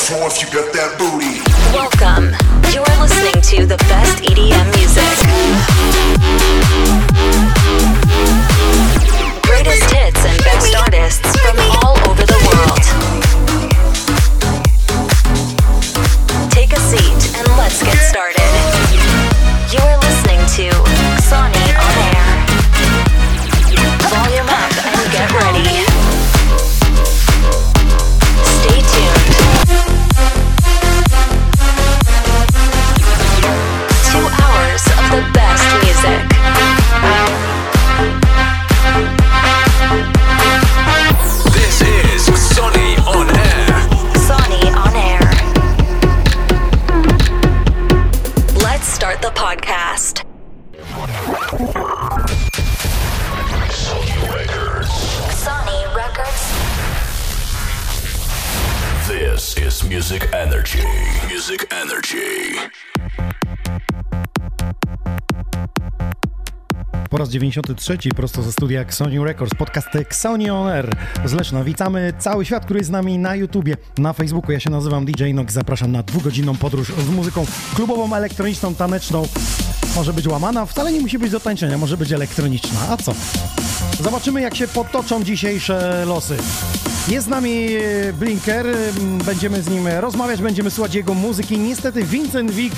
floor if you got that booty. Welcome. You're listening to the best EDM music. Greatest hits and best artists from all over the world. Po raz 93 prosto ze studia Xoniu Records, podcast Xoni On Air z Leszna. Witamy cały świat, który jest z nami na YouTubie, na Facebooku. Ja się nazywam DJ Nox, zapraszam na dwugodzinną podróż z muzyką klubową, elektroniczną, taneczną. Może być łamana, wcale nie musi być do tańczenia, może być elektroniczna. A co? Zobaczymy, jak się potoczą dzisiejsze losy. Jest z nami Blinker, będziemy z nim rozmawiać, będziemy słuchać jego muzyki. Niestety Vincent Wick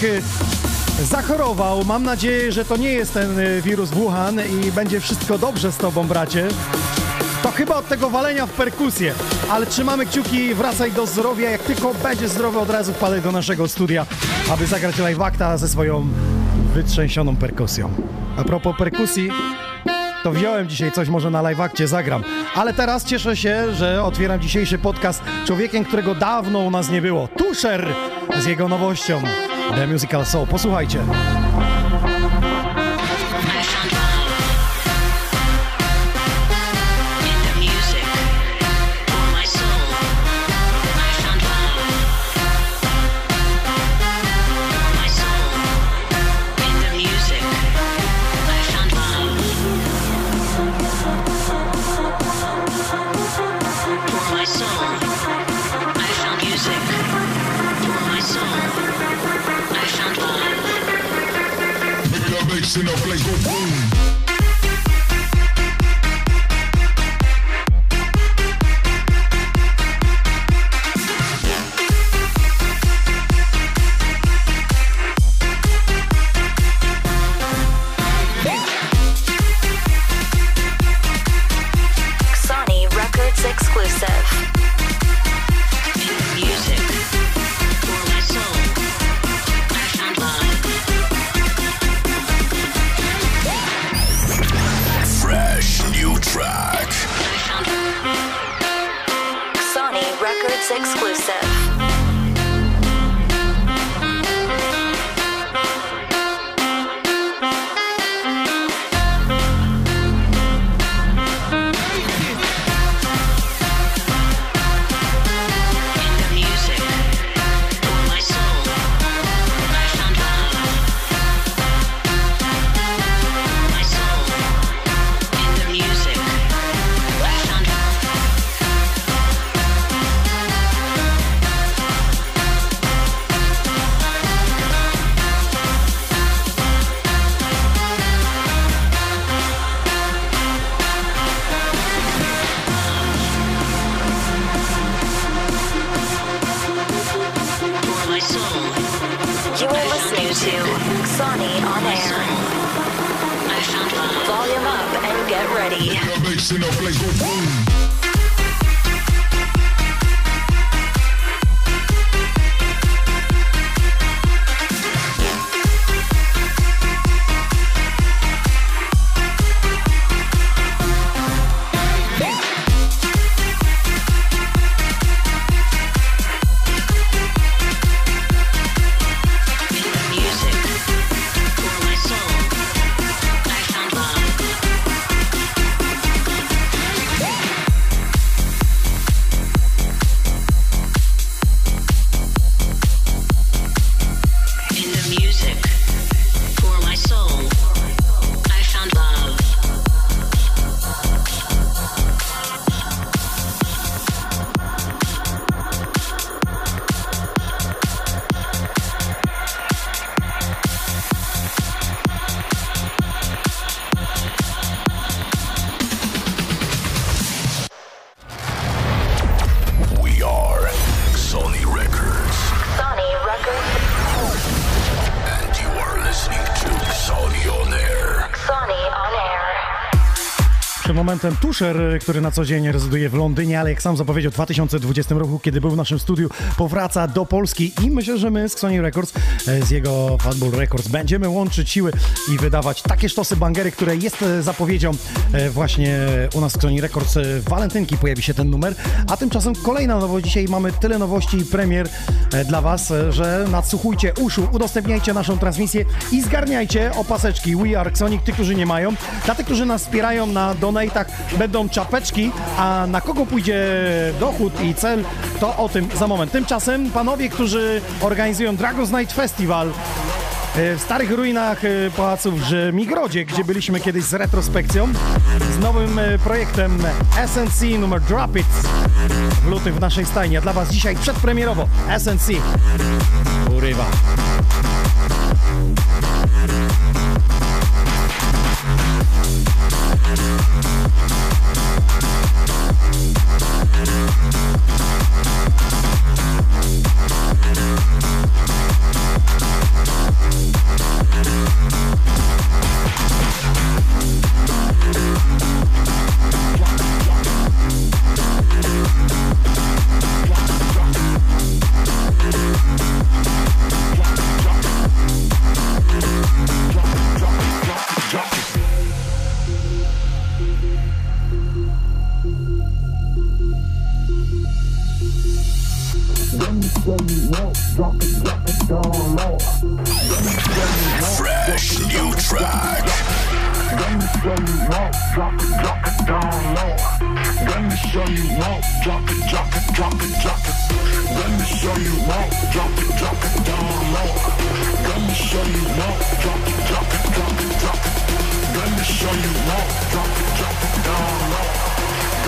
zachorował. Mam nadzieję, że to nie jest ten y, wirus Wuhan i będzie wszystko dobrze z tobą, bracie. To chyba od tego walenia w perkusję, ale trzymamy kciuki, wracaj do zdrowia. Jak tylko będziesz zdrowy, od razu wpadaj do naszego studia, aby zagrać live acta ze swoją wytrzęsioną perkusją. A propos perkusji, to wziąłem dzisiaj coś, może na live akcie zagram. Ale teraz cieszę się, że otwieram dzisiejszy podcast człowiekiem, którego dawno u nas nie było. Tusher z jego nowością The Musical Soul. Posłuchajcie. Tym momentem Tusher, który na co dzień rezyduje w Londynie, ale jak sam zapowiedział w 2020 roku, kiedy był w naszym studiu, powraca do Polski i myślę, że my z Sony Records, e, z jego Fatbull Records będziemy łączyć siły i wydawać takie sztosy bangery, które jest e, zapowiedzią e, właśnie u nas w Sony Records. W walentynki pojawi się ten numer, a tymczasem kolejna nowość. Dzisiaj mamy tyle nowości i premier dla Was, że nadsłuchujcie uszu, udostępniajcie naszą transmisję i zgarniajcie opaseczki We Are Sonic, tych, którzy nie mają. Dla tych, którzy nas wspierają na donatach będą czapeczki, a na kogo pójdzie dochód i cel, to o tym za moment. Tymczasem panowie, którzy organizują Dragon's Night Festival e, w starych ruinach e, pałacu w Migrodzie, gdzie byliśmy kiedyś z retrospekcją, z nowym e, projektem SNC numer Drop It w lutym w naszej stajni. A dla Was dzisiaj przedpremierowo SNC urywa. show you won't drop it, drop it, drop it, drop it. Let me show you won't drop it, drop it down low. Let me show you won't drop it, drop it, drop it, drop it. Let me show you won't drop it, drop it down low.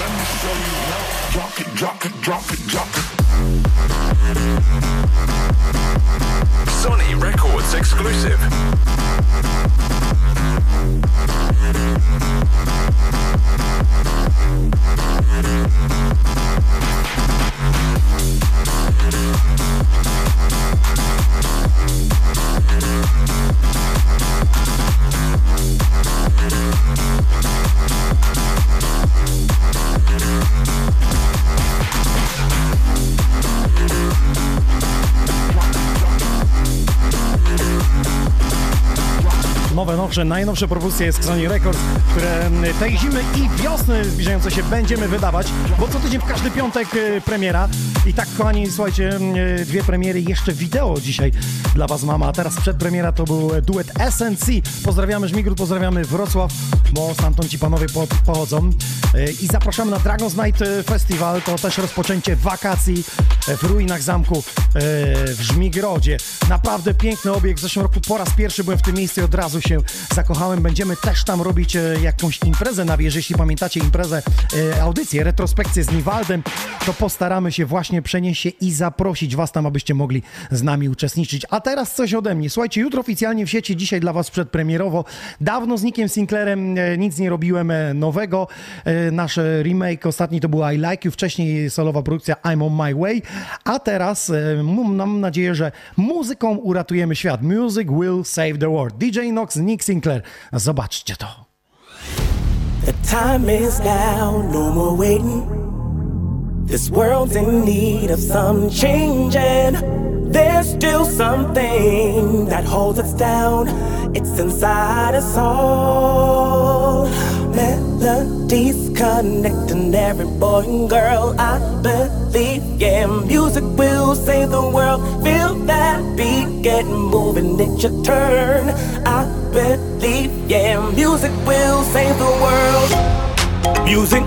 Let me show you won't drop it, drop it, drop it, drop it. Sony Records exclusive. Najnowsze, najnowsze propozycje z Sony Records, które tej zimy i wiosny zbliżające się będziemy wydawać, bo co tydzień w każdy piątek e, premiera. I tak, kochani, słuchajcie, e, dwie premiery, jeszcze wideo dzisiaj dla Was mama, a teraz przedpremiera to był duet SNC. Pozdrawiamy Żmigród, pozdrawiamy Wrocław, bo stamtąd ci panowie pochodzą. E, I zapraszamy na Dragon's Night Festival, to też rozpoczęcie wakacji w ruinach zamku w Żmigrodzie. Naprawdę piękny obiekt. W zeszłym roku po raz pierwszy byłem w tym miejscu i od razu się zakochałem. Będziemy też tam robić e, jakąś imprezę na wieży. Jeśli pamiętacie imprezę, e, audycję, retrospekcję z Niwaldem, to postaramy się właśnie przenieść się i zaprosić Was tam, abyście mogli z nami uczestniczyć. A teraz coś ode mnie. Słuchajcie, jutro oficjalnie w sieci, dzisiaj dla Was przedpremierowo. Dawno z Nickiem Sinclairem e, nic nie robiłem nowego. Nasz remake ostatni to był I Like You, wcześniej solowa produkcja I'm On My Way, a teraz mam nadzieję, że muzyką uratujemy świat. Music will save the world. DJ Nox, Nick Sinclair. Zobaczcie to. The time is now, no more waiting. This world's in need of some changing. There's still something that holds us down. It's inside us all. Melodies connecting every boy and girl. I believe, yeah, music will save the world. Feel that beat, get moving, it's your turn. I believe, yeah, music will save the world. Music,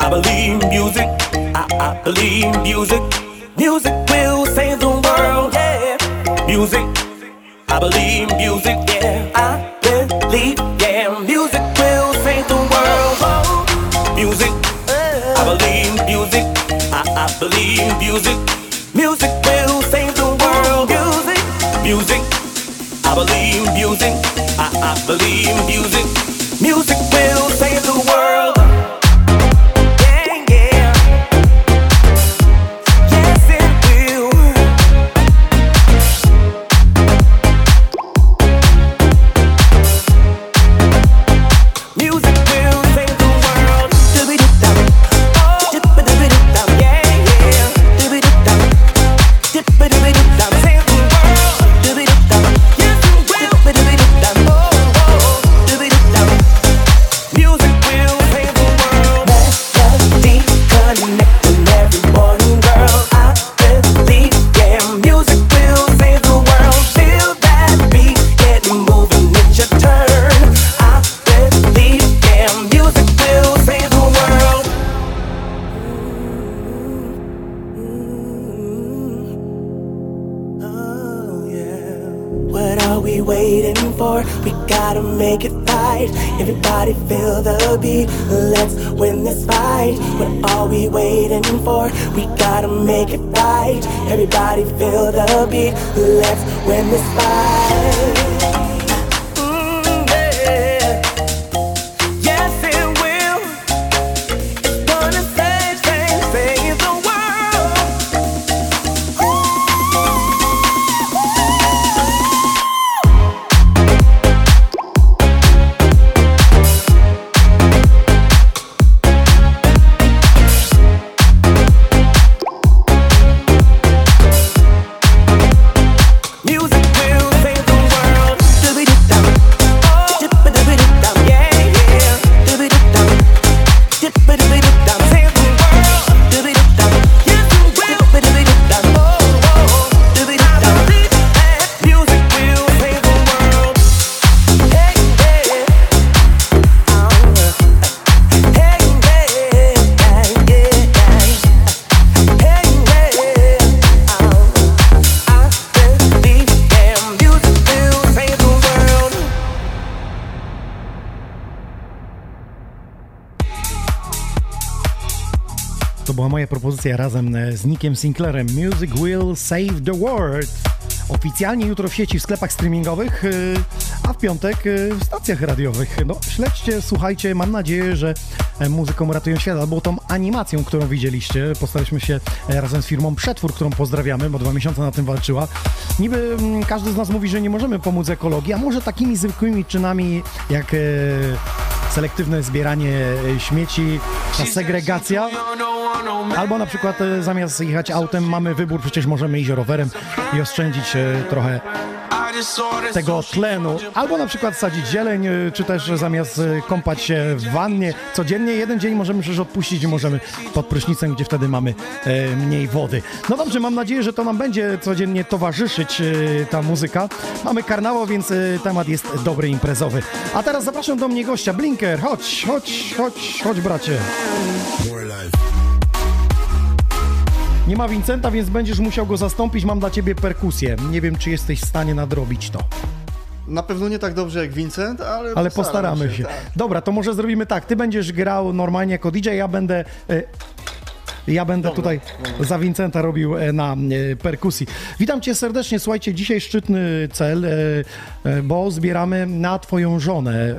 I believe music. I, I believe music. Music will save the world, yeah. Music, I believe music, yeah. I believe, yeah, music will save the world. Oh. Music, I believe music. I, I believe music. Music will save the world. Music, music. I believe music. I, I believe music. Music will save the world. Make it right. Everybody feel the beat. Let's win this fight. What are we waiting for? We gotta make it right. Everybody feel the beat. Let's win this fight. Propozycja razem e, z Nickiem Sinclairem. Music will save the world. Oficjalnie jutro w sieci w sklepach streamingowych, e, a w piątek e, w stacjach radiowych. No, śledźcie, słuchajcie, mam nadzieję, że muzyką ratują świat, albo tą animacją, którą widzieliście. Postaraliśmy się razem z firmą Przetwór, którą pozdrawiamy, bo dwa miesiące na tym walczyła. Niby mm, każdy z nas mówi, że nie możemy pomóc ekologii, a może takimi zwykłymi czynami jak selektywne zbieranie e, śmieci, ta segregacja. Albo na przykład e, zamiast jechać autem mamy wybór, przecież możemy iść rowerem i oszczędzić e, trochę tego tlenu. Albo na przykład sadzić zieleń, e, czy też zamiast e, kąpać się w wannie codziennie, jeden dzień możemy przecież odpuścić możemy pod prysznicem, gdzie wtedy mamy e, mniej wody. No dobrze, mam nadzieję, że to nam będzie codziennie towarzyszyć e, ta muzyka. Mamy karnawał, więc temat jest dobry imprezowy. A teraz zapraszam do mnie gościa, Blinker, chodź, chodź, chodź, chodź bracie. More life. Nie ma Vincenta, więc będziesz musiał go zastąpić. Mam dla ciebie perkusję. Nie wiem, czy jesteś w stanie nadrobić to, Na pewno nie tak dobrze jak Vincent, ale, ale postaram postaramy się. Tak. Dobra, to może zrobimy tak. Ty będziesz grał normalnie jako DJ, ja będę. e, Ja będę tutaj za Vincenta robił e, na e, perkusji. Witam cię serdecznie. Słuchajcie, dzisiaj szczytny cel, e, bo zbieramy na twoją żonę,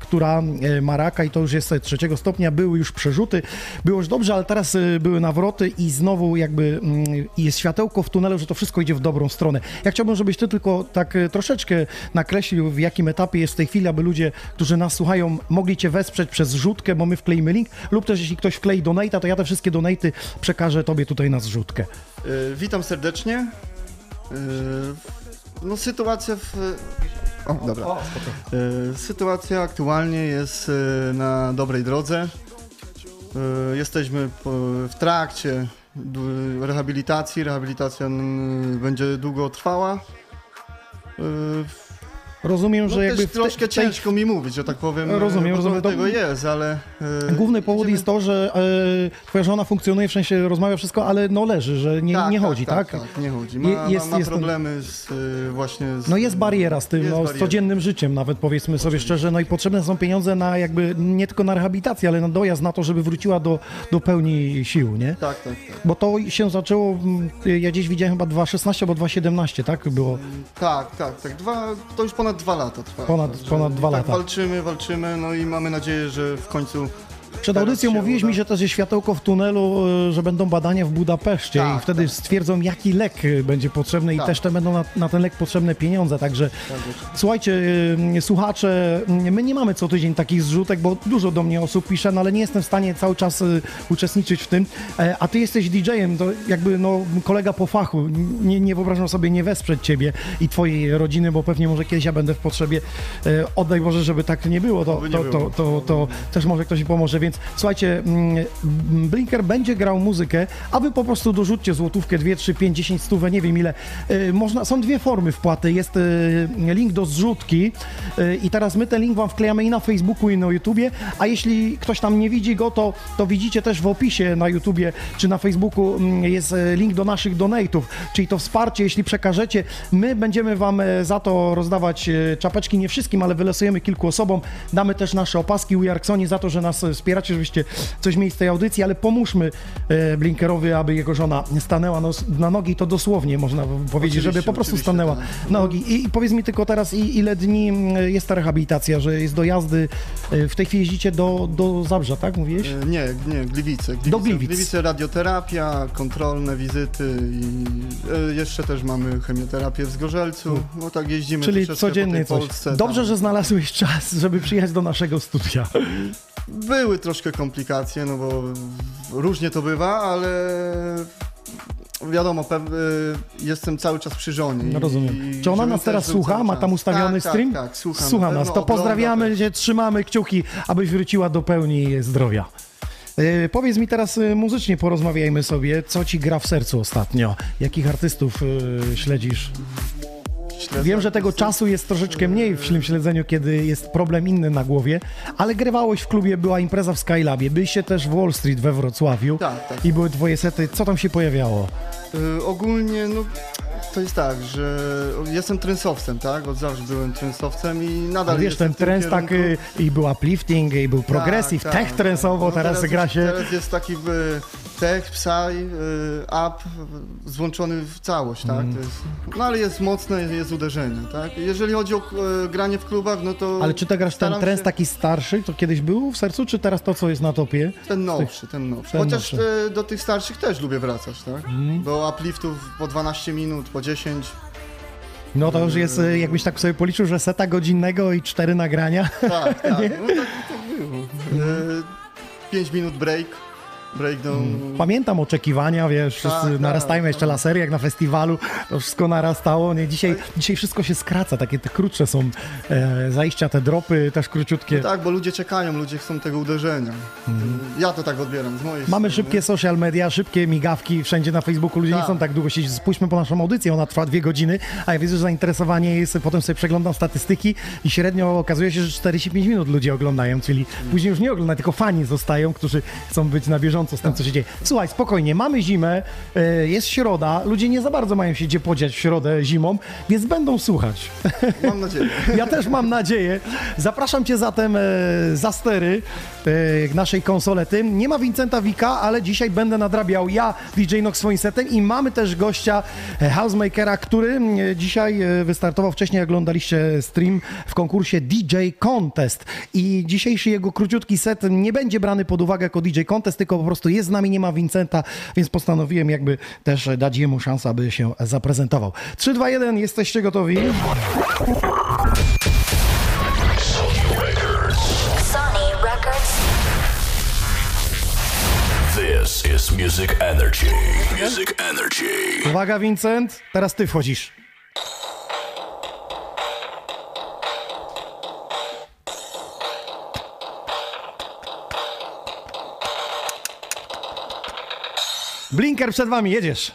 która ma raka i to już jest trzeciego stopnia. Były już przerzuty, było już dobrze, ale teraz były nawroty i znowu jakby mm, jest światełko w tunelu, że to wszystko idzie w dobrą stronę. Ja chciałbym, żebyś ty tylko tak troszeczkę nakreślił, w jakim etapie jest w tej chwili, aby ludzie, którzy nas słuchają, mogli cię wesprzeć przez zrzutkę, bo my wkleimy link, lub też jeśli ktoś wklei donata, to ja te wszystkie donaty przekażę tobie tutaj na zrzutkę. Y, witam serdecznie. Y, no sytuacja w... O, dobra. Y, sytuacja aktualnie jest y, na dobrej drodze. Y, jesteśmy w trakcie rehabilitacji. Rehabilitacja mm, będzie długo trwała. Rozumiem, no że jakby te- troszkę w tej ciężko mi mówić, że tak powiem. Rozumiem, bo rozumiem. To- tego jest, ale... y, Główny powód jest to, że e, twoja żona funkcjonuje, w sensie rozmawia wszystko, ale no leży, że nie, nie chodzi, tak? Tak, nie chodzi. Ma, Je- jest, ma, ma jest problemy z, y, właśnie z... No jest bariera z tym, no, z bariera. codziennym życiem nawet powiedzmy sobie szczerze, no i potrzebne są pieniądze na jakby nie tylko na rehabilitację, ale na dojazd na to, żeby wróciła do, do pełni sił, nie? Tak, tak, tak. Bo to się zaczęło, ja gdzieś widziałem chyba 2,16 albo 2,17, tak? Było. Tak, tak, tak. Dwa, to już ponad dwa lata trwa. Ponad- Także ponad dwa tak lata. walczymy, walczymy, no i mamy nadzieję, że w końcu... Przed audycją mówiłeś uda. mi, że też jest światełko w tunelu, y, że będą badania w Budapeszcie Tak, i wtedy tak. stwierdzą, jaki lek będzie potrzebny i Tak. też te będą na, na ten lek potrzebne pieniądze. Także słuchajcie, y, słuchacze, my nie mamy co tydzień takich zrzutek, bo dużo do mnie osób pisze, no ale nie jestem w stanie cały czas y, uczestniczyć w tym. E, A ty jesteś DJ-em, to jakby no, kolega po fachu. Nie, nie wyobrażam sobie nie wesprzeć ciebie i twojej rodziny, bo pewnie może kiedyś ja będę w potrzebie. E, Oddaj Boże, żeby tak nie było, to, to, to, to, też może ktoś pomoże. Więc słuchajcie, mm, Blinker będzie grał muzykę, a wy po prostu dorzućcie złotówkę, 2, 3, 5, 10 stówę, nie wiem ile. Y, Można, są dwie formy wpłaty. Jest y, link do zrzutki y, i teraz my ten link wam wklejamy i na Facebooku, i na YouTubie, a jeśli ktoś tam nie widzi go, to, to widzicie też w opisie na YouTubie czy na Facebooku mm, jest e, link do naszych donate'ów, czyli to wsparcie, jeśli przekażecie, my będziemy wam e, za to rozdawać e, czapeczki, nie wszystkim, ale wylosujemy kilku osobom, damy też nasze opaski. We Are Xoni za to, że nas e, wspieracie, żebyście coś mieli z tej audycji, ale pomóżmy e, Blinkerowi, aby jego żona stanęła no, na nogi, to dosłownie można powiedzieć, żeby Oczywiście, po prostu stanęła tak. na nogi. I, powiedz mi tylko teraz, ile dni jest ta rehabilitacja, że jest do jazdy, e, w tej chwili jeździcie do, do Zabrza, tak mówiłeś? E, Nie, nie, Gliwice. Gliwice Do Gliwic. Gliwice radioterapia, kontrolne wizyty i jeszcze też mamy chemioterapię w Zgorzelcu. No tak jeździmy Czyli codziennie po tej coś. Polsce. Dobrze, tam. że znalazłeś czas, żeby przyjechać do naszego studia. Były troszkę komplikacje, no bo różnie to bywa, ale wiadomo, y, jestem cały czas przy żonie. No rozumiem. i Czy ona nas teraz słucha? Ma tam ustawiony tak, stream? Tak, tak, słucham. Słucha Na nas. To pozdrawiamy też. cię, trzymamy kciuki, abyś wróciła do pełni zdrowia. E, powiedz mi teraz e, muzycznie porozmawiajmy sobie, co ci gra w sercu ostatnio? Jakich artystów e, śledzisz? Wiem, że tego czasu jest troszeczkę mniej w śledzeniu, kiedy jest problem inny na głowie, ale grywałeś w klubie, była impreza w Skylabie, byliście też w Wall Street we Wrocławiu Tak, tak. i były twoje sety. Co tam się pojawiało? Y, ogólnie, no to jest tak, że jestem trensowcem, tak? Od zawsze byłem trensowcem i nadal Wiesz, jestem ten kierunku. tak y, i był uplifting, i był progressive, Tak, tech tak. trensowo, No teraz, teraz gra się... Teraz jest taki y, tech, psy, y, up y, złączony w całość, tak? Mm. Jest, no ale jest mocne, jest uderzenie, tak? Jeżeli chodzi o y, granie w klubach, no to... Ale czy ty grasz ten trend się- taki starszy, to kiedyś był w sercu, czy teraz to, co jest na topie? Ten nowszy, ten nowszy. Ten Chociaż nowszy. Do tych starszych też lubię wracać, tak? Do upliftów po 12 minut, po 10. No to już jest, y, jakbyś tak sobie policzył, że seta godzinnego i cztery nagrania. Tak, tak. No tak, tak było. 5 minut break. Breakdown. Pamiętam oczekiwania, wiesz, wszyscy Tak, narastajmy tak. jeszcze lasery, jak na festiwalu, to wszystko narastało, nie? Dzisiaj, dzisiaj wszystko się skraca, takie te krótsze są e, zajścia, te dropy też króciutkie. Tak, bo ludzie czekają, ludzie chcą tego uderzenia. Ja to tak odbieram z mojej. Mamy strony. szybkie social media, szybkie migawki wszędzie na Facebooku. Ludzie nie Tak. chcą tak długo siedzieć. Spójrzmy po naszą audycję, ona trwa dwie godziny, a ja widzę, że zainteresowanie jest, potem sobie przeglądam statystyki i średnio okazuje się, że 45 minut ludzie oglądają, czyli później już nie oglądają, tylko fani zostają, którzy chcą być na bieżąco z tym, co się dzieje. Słuchaj, spokojnie, mamy zimę, e, jest środa, ludzie nie za bardzo mają się gdzie podziać w środę zimą, więc będą słuchać. Mam nadzieję. Ja też mam nadzieję. Zapraszam Cię zatem e, za stery e, naszej konsolety. Nie ma Vincenta Wika, ale dzisiaj będę nadrabiał ja, DJ Nox swoim setem i mamy też gościa Housemakera, który dzisiaj wystartował wcześniej, jak oglądaliście stream w konkursie DJ Contest i dzisiejszy jego króciutki set nie będzie brany pod uwagę jako DJ Contest, tylko po prostu jest z nami, nie ma Vincenta, więc postanowiłem jakby też dać jemu szansę, aby się zaprezentował. 3, 2, 1, jesteście gotowi? Sony Records. This is Music Energy. Music Energy. Uwaga, Vincent, teraz ty wchodzisz. Blinker przed wami, jedziesz.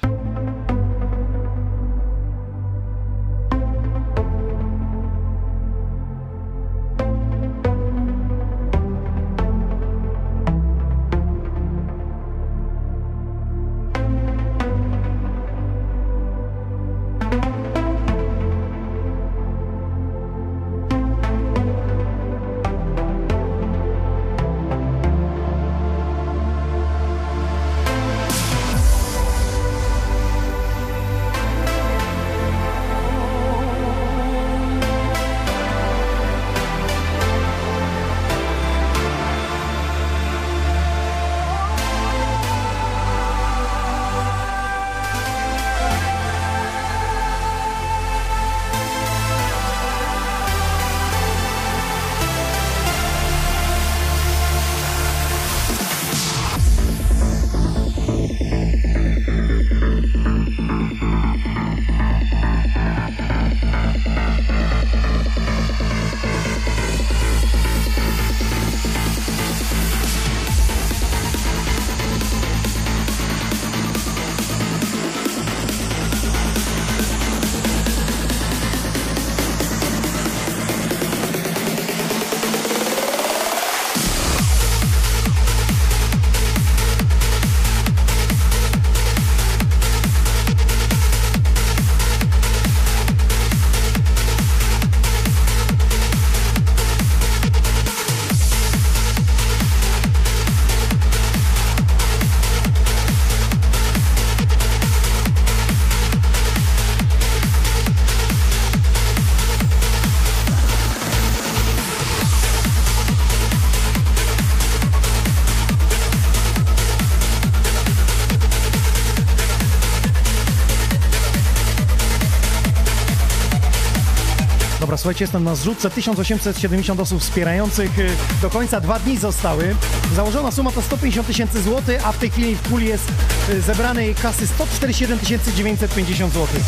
Dobra, słuchajcie, jestem na zrzutce 1870 osób wspierających. y, Do końca dwa dni zostały. Założona suma to 150 tysięcy złotych, a w tej chwili w puli jest y, zebranej kasy 147 950 złotych.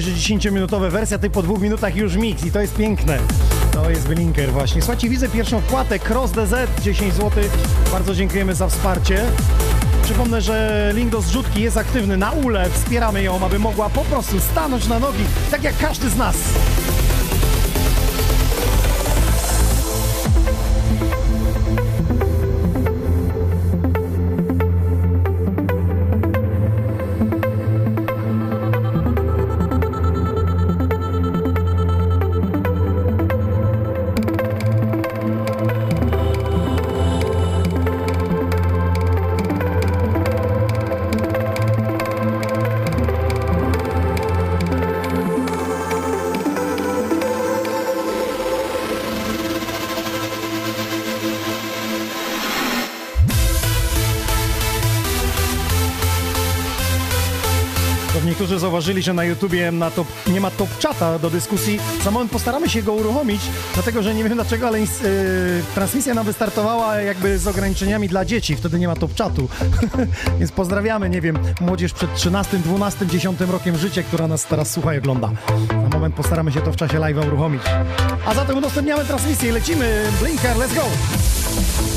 Że 10-minutowa wersja, ty po dwóch minutach już mix i to jest piękne. To jest Blinker właśnie. Słuchajcie, widzę pierwszą wpłatę Cross DZ, 10 zł. Bardzo dziękujemy za wsparcie. Przypomnę, że link do zrzutki jest aktywny na ule. Wspieramy ją, aby mogła po prostu stanąć na nogi, tak jak każdy z nas. Zauważyli, że na YouTubie na top, nie ma top czata do dyskusji. Za moment postaramy się go uruchomić, dlatego że nie wiem dlaczego, ale yy, transmisja nam wystartowała jakby z ograniczeniami dla dzieci. Wtedy nie ma top czatu. Więc pozdrawiamy, nie wiem, młodzież przed 13, 12, 10 rokiem życia, która nas teraz słucha i ogląda. Na moment postaramy się to w czasie live'a uruchomić. A zatem udostępniamy transmisję i lecimy. Blinker, let's go!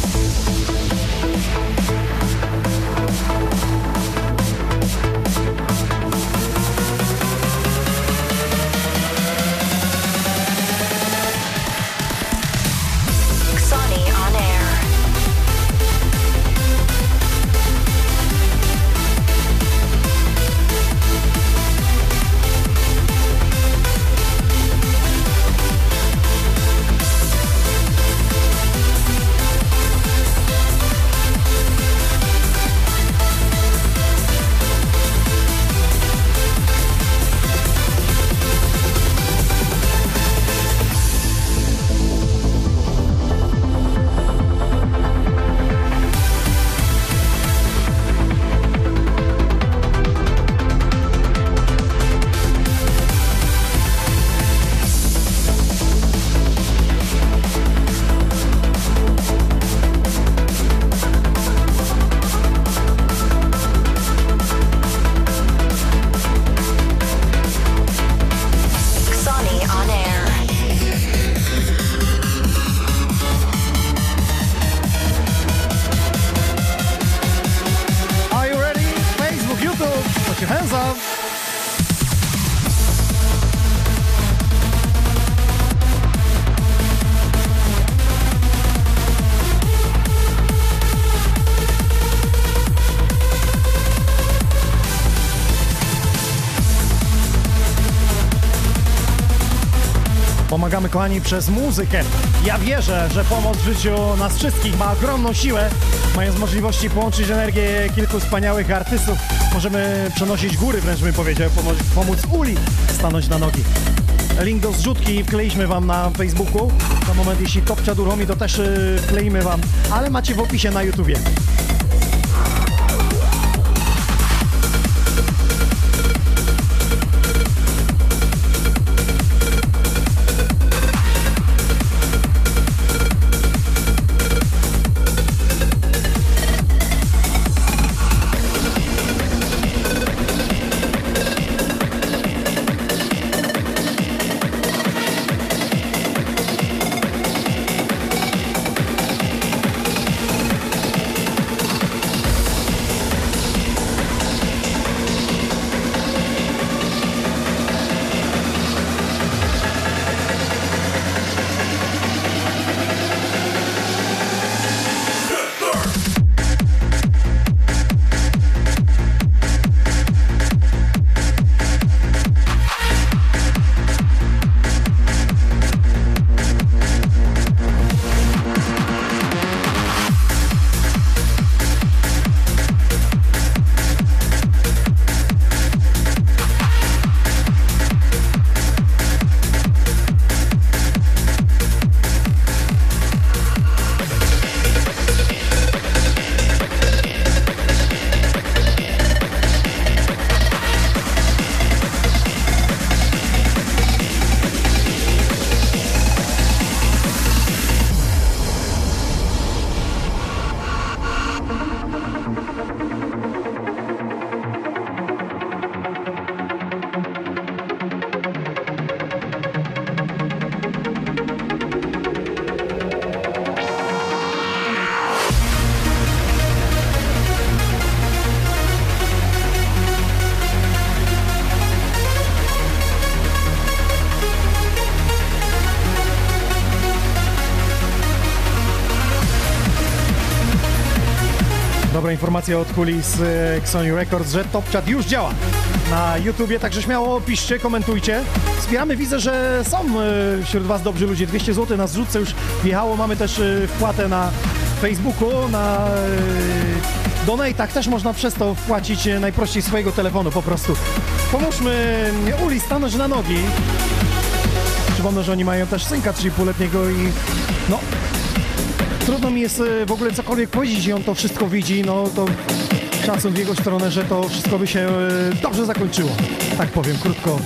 Kochani przez muzykę. Ja wierzę, że pomoc w życiu nas wszystkich ma ogromną siłę. Mając możliwości połączyć energię kilku wspaniałych artystów, możemy przenosić góry, wręcz bym powiedział, pomóc, pomóc Uli stanąć na nogi. Link do zrzutki wkleiliśmy wam na Facebooku. Na moment, jeśli Topcia uruchomi, to też yy, wkleimy wam, ale macie w opisie na YouTubie. Informacja od kulis e, Sony Records, że Top Chat już działa na YouTubie, także śmiało piszcie, komentujcie. Wspieramy, widzę, że są e, wśród Was dobrzy ludzie. 200 zł na zrzutce już wjechało. Mamy też e, wpłatę na Facebooku, na e, donatach też można przez to wpłacić e, najprościej swojego telefonu po prostu. Pomóżmy e, Uli stanąć na nogi. Przypomnę, że oni mają też synka 3,5-letniego i no trudno mi jest e, w ogóle cokolwiek powiedzieć i on to wszystko widzi, no to szacun w jego stronę, że to wszystko by się e, dobrze zakończyło. Tak powiem, krótko.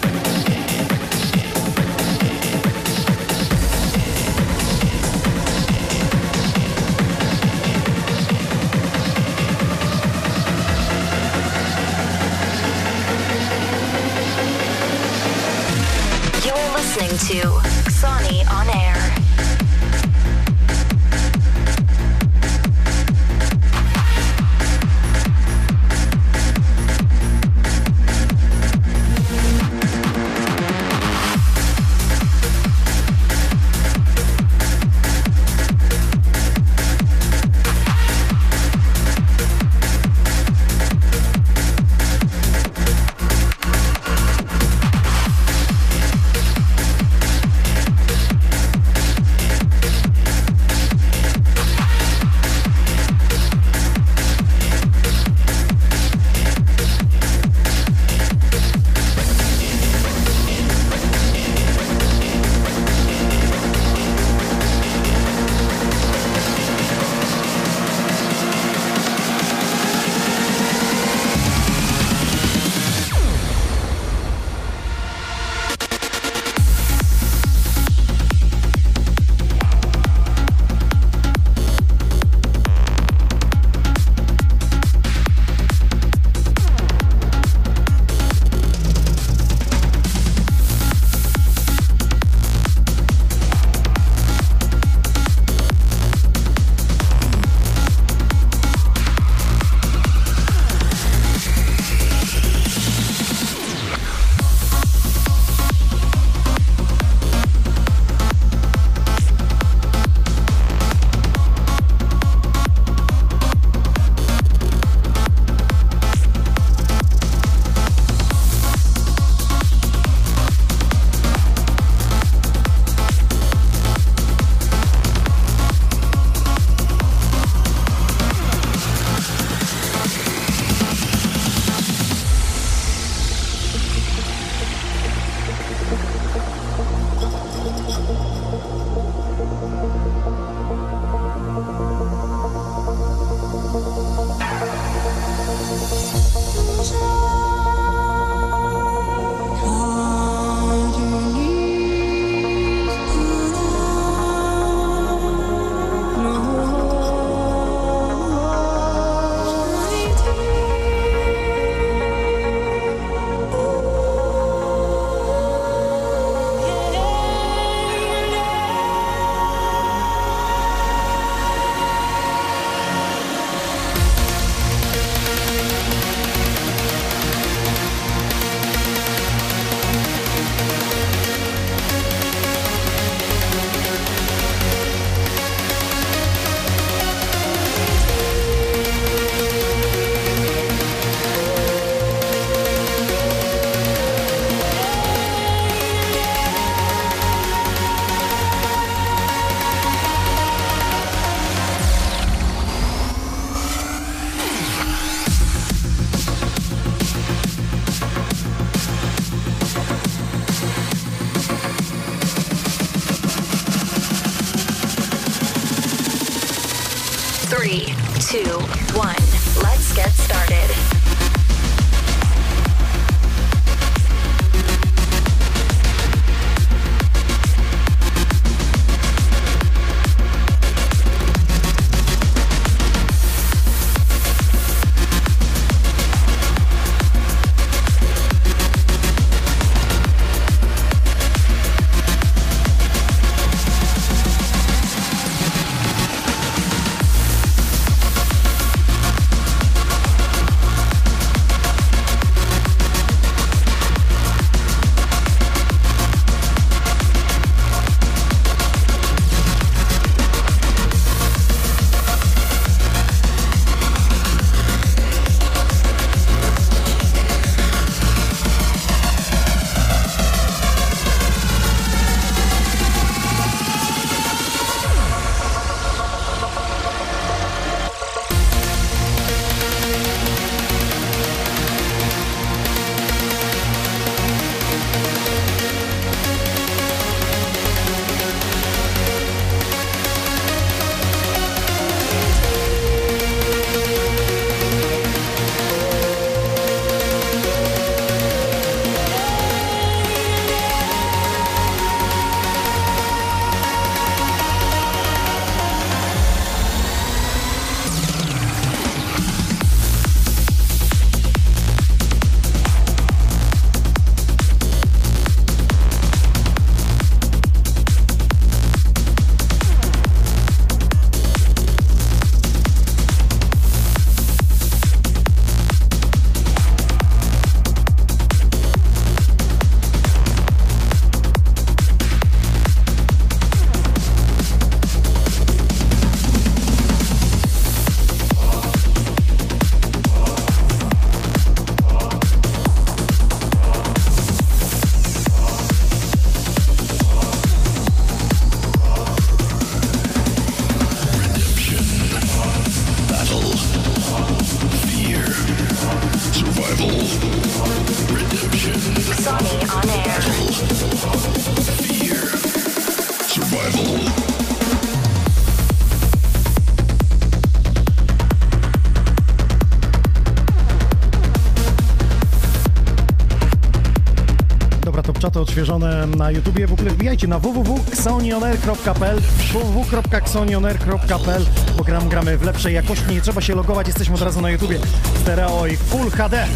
Topczaty odświeżone na YouTubie. W ogóle wbijajcie na www.xonioner.pl www.xonioner.pl bo gram, gramy w lepszej jakości, nie trzeba się logować, jesteśmy od razu na YouTubie. Stereo i Full HD.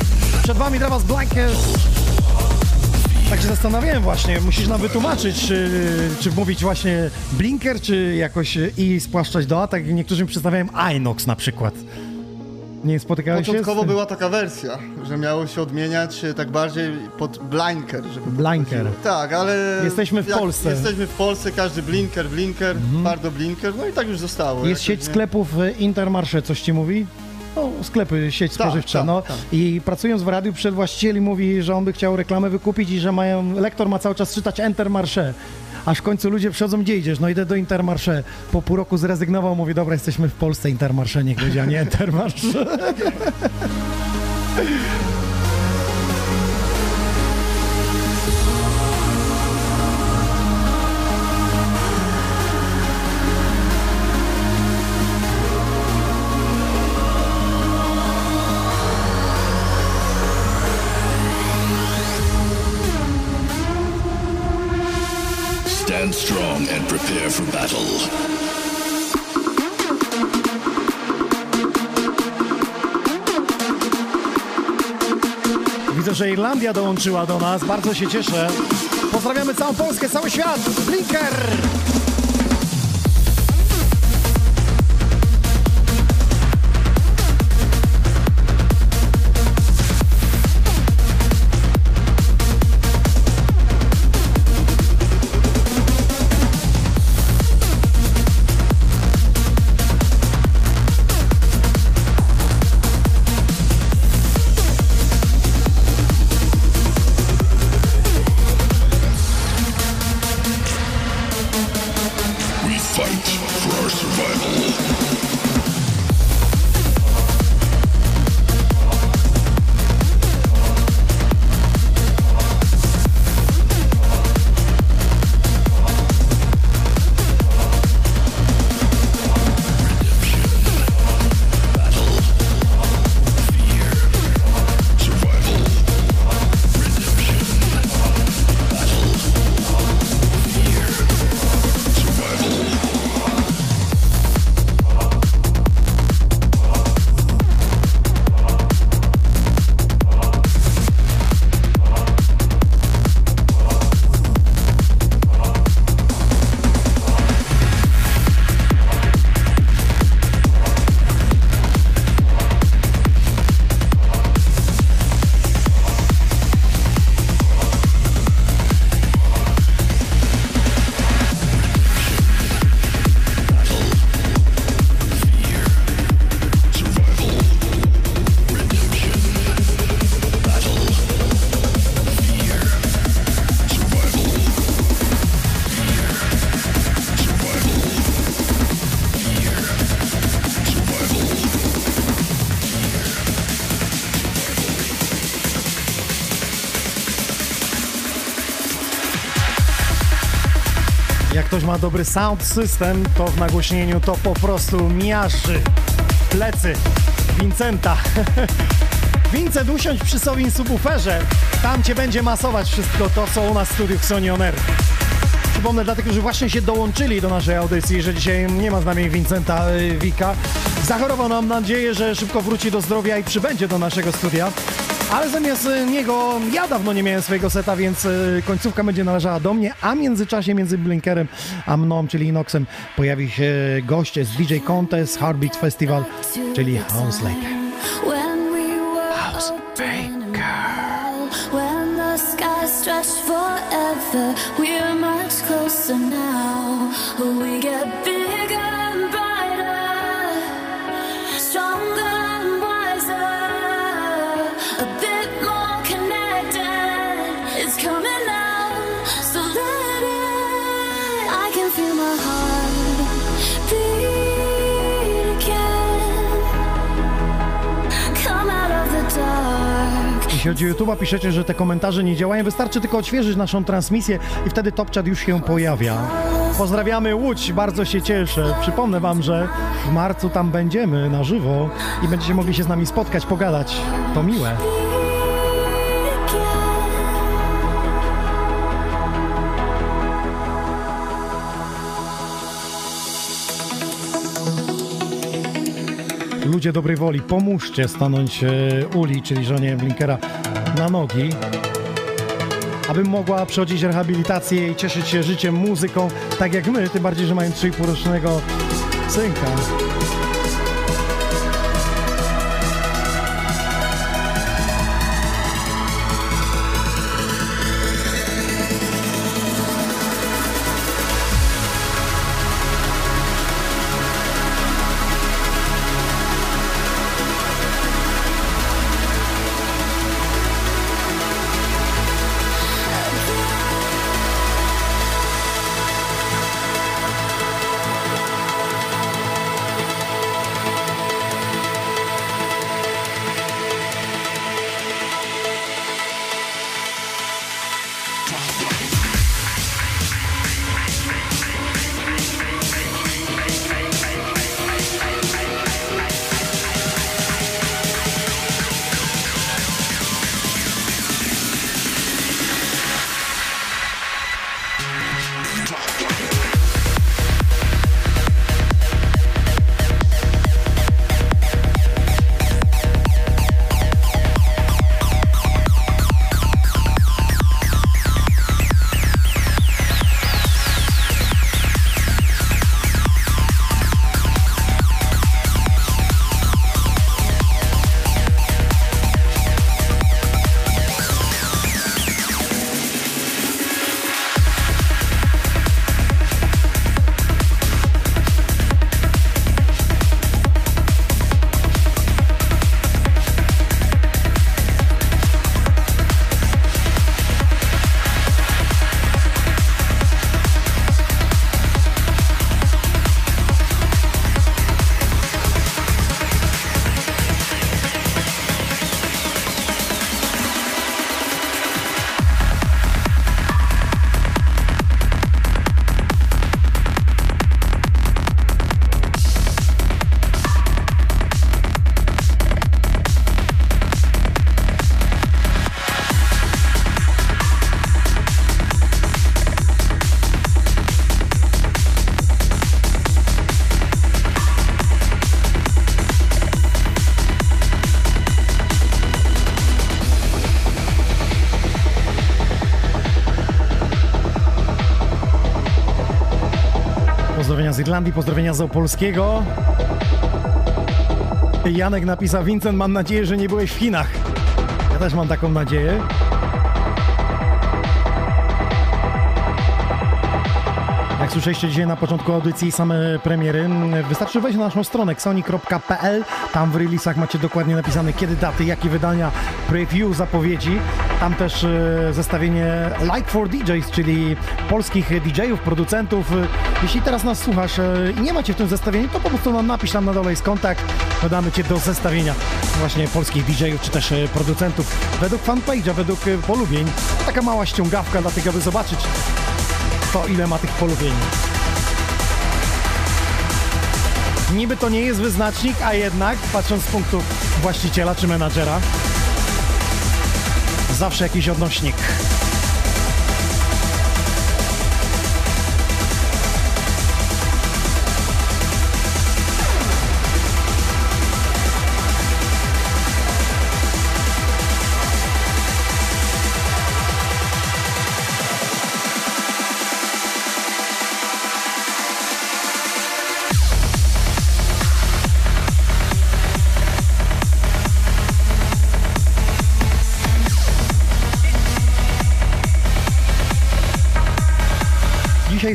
Przed wami dla was Blankers. Tak się zastanawiałem właśnie, musisz nam wytłumaczyć, czy, czy mówić właśnie blinker, czy jakoś i spłaszczać do A, tak niektórzy mi przedstawiają Inox na przykład. Nie spotykałeś się z Początkowo była taka wersja, że miało się odmieniać e, tak bardziej pod blinker. Żeby Blinker. Tak, ale... Jesteśmy w Polsce. Mhm. Jesteśmy w Polsce, każdy blinker, blinker, bardzo blinker, no i tak już zostało. Jest sieć nie? sklepów y, Intermarché, coś ci mówi? No, sklepy, sieć Tak, spożywcza, tak, no. tak. I pracując w radiu, przed właścicieli mówi, że on by chciał reklamę wykupić i że mają, lektor ma cały czas czytać Intermarché. Aż w końcu ludzie przychodzą, gdzie idziesz? No idę do Intermarché. Po pół roku zrezygnował, mówi, dobra, jesteśmy w Polsce, Intermarché niech będzie, a nie Intermarché. Stand strong and prepare for battle. Widzę, że Irlandia dołączyła do nas, bardzo się cieszę. Pozdrawiamy całą Polskę, cały świat! Blinker! Dobry sound system, to w nagłośnieniu to po prostu miażdży plecy Vincenta. Vincent, usiądź przy sobie subwooferze. Tam cię będzie masować wszystko to, co u nas w studiu Sony On Air. Przypomnę dla tych, którzy właśnie się dołączyli do naszej audycji, że dzisiaj nie ma z nami Vincenta y, Wika. Zachorował nam nadzieję, że szybko wróci do zdrowia i przybędzie do naszego studia. Ale zamiast y, niego ja dawno nie miałem swojego seta, więc y, końcówka będzie należała do mnie, a w międzyczasie między Blinkerem a mną, czyli Inoxem, pojawi się gość z DJ Contest Heartbeat Festival, czyli House Lake. Jeśli chodzi o YouTube'a, piszecie, że te komentarze nie działają. Wystarczy tylko odświeżyć naszą transmisję i wtedy TopChat już się pojawia. Pozdrawiamy Łódź, bardzo się cieszę. Przypomnę wam, że w marcu tam będziemy na żywo i będziecie mogli się z nami spotkać, pogadać. To miłe. Ludzie dobrej woli, pomóżcie stanąć e, Uli, czyli żonie Blinkera, na nogi, aby mogła przechodzić rehabilitację i cieszyć się życiem, muzyką, tak jak my, tym bardziej, że mają 3,5-rocznego synka. Irlandii, pozdrowienia z Opolskiego. Janek napisał, Vincent, mam nadzieję, że nie byłeś w Chinach. Ja też mam taką nadzieję. Jak słyszeliście dzisiaj na początku audycji same premiery, wystarczy wejść na naszą stronę xoni.pl. Tam w releasach macie dokładnie napisane kiedy daty, jakie wydania, preview, zapowiedzi. Tam też e, zestawienie Like for DJs, czyli polskich DJ-ów, producentów. Jeśli teraz nas słuchasz e, i nie macie w tym zestawieniu, to po prostu nam napisz tam na dole jest kontakt. Dodamy Cię do zestawienia właśnie polskich DJ-ów, czy też e, producentów. Według fanpage'a, według e, polubień. Taka mała ściągawka, dlatego aby zobaczyć to ile ma tych polubień. Niby to nie jest wyznacznik, a jednak, patrząc z punktu właściciela czy menadżera, zawsze jakiś odnośnik.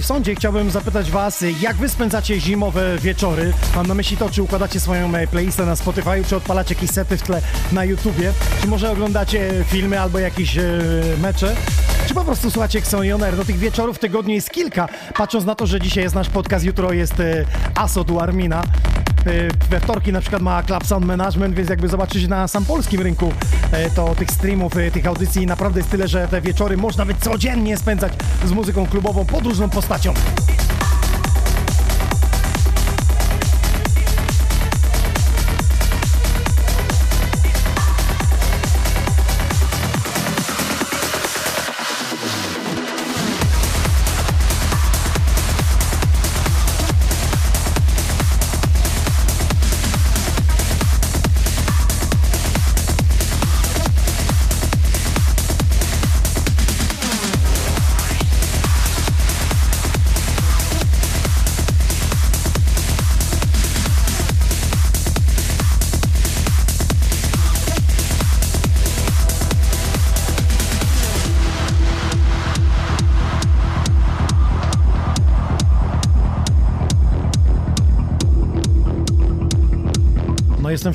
Sądzie chciałbym zapytać Was, jak Wy spędzacie zimowe wieczory? Mam na myśli to, czy układacie swoją e, playlistę na Spotify, czy odpalacie jakieś sety w tle na YouTubie, czy może oglądacie filmy albo jakieś e, mecze? Czy po prostu słuchacie Xonioner? No tych wieczorów w tygodniu jest kilka, patrząc na to, że dzisiaj jest nasz podcast, jutro jest e, Asod u Armina. E, We wtorki na przykład ma Club Sound Management, więc jakby zobaczyć na sam polskim rynku e, to tych streamów, e, tych audycji naprawdę jest tyle, że te wieczory można by codziennie spędzać z muzyką klubową pod różną postacią.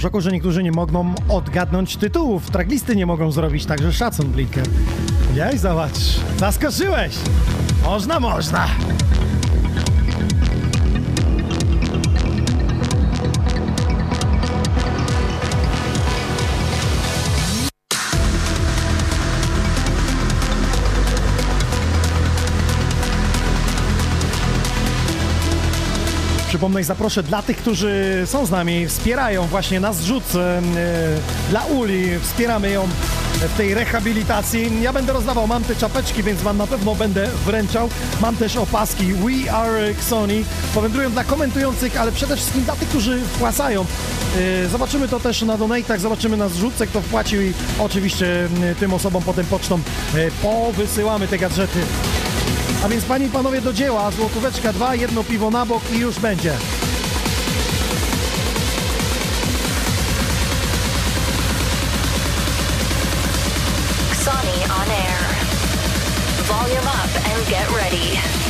Szoku, że niektórzy nie mogą odgadnąć tytułów. Tracklisty nie mogą zrobić, także szacun, Blinker. Jaj, zobacz. Zaskoczyłeś. Można, można. Przypomnę i zaproszę dla tych, którzy są z nami, wspierają właśnie nas rzut e, dla Uli, wspieramy ją w tej rehabilitacji. Ja będę rozdawał, mam te czapeczki, więc wam na pewno będę wręczał. Mam też opaski We Are Sony. Powędrują dla komentujących, ale przede wszystkim dla tych, którzy wpłacają. E, Zobaczymy to też na donatach, zobaczymy na zrzutce, kto wpłacił i oczywiście tym osobom potem pocztą e, powysyłamy te gadżety. A więc panie i panowie do dzieła, złotóweczka dwa, jedno piwo na bok i już będzie. Sony on air. Volume up and get ready.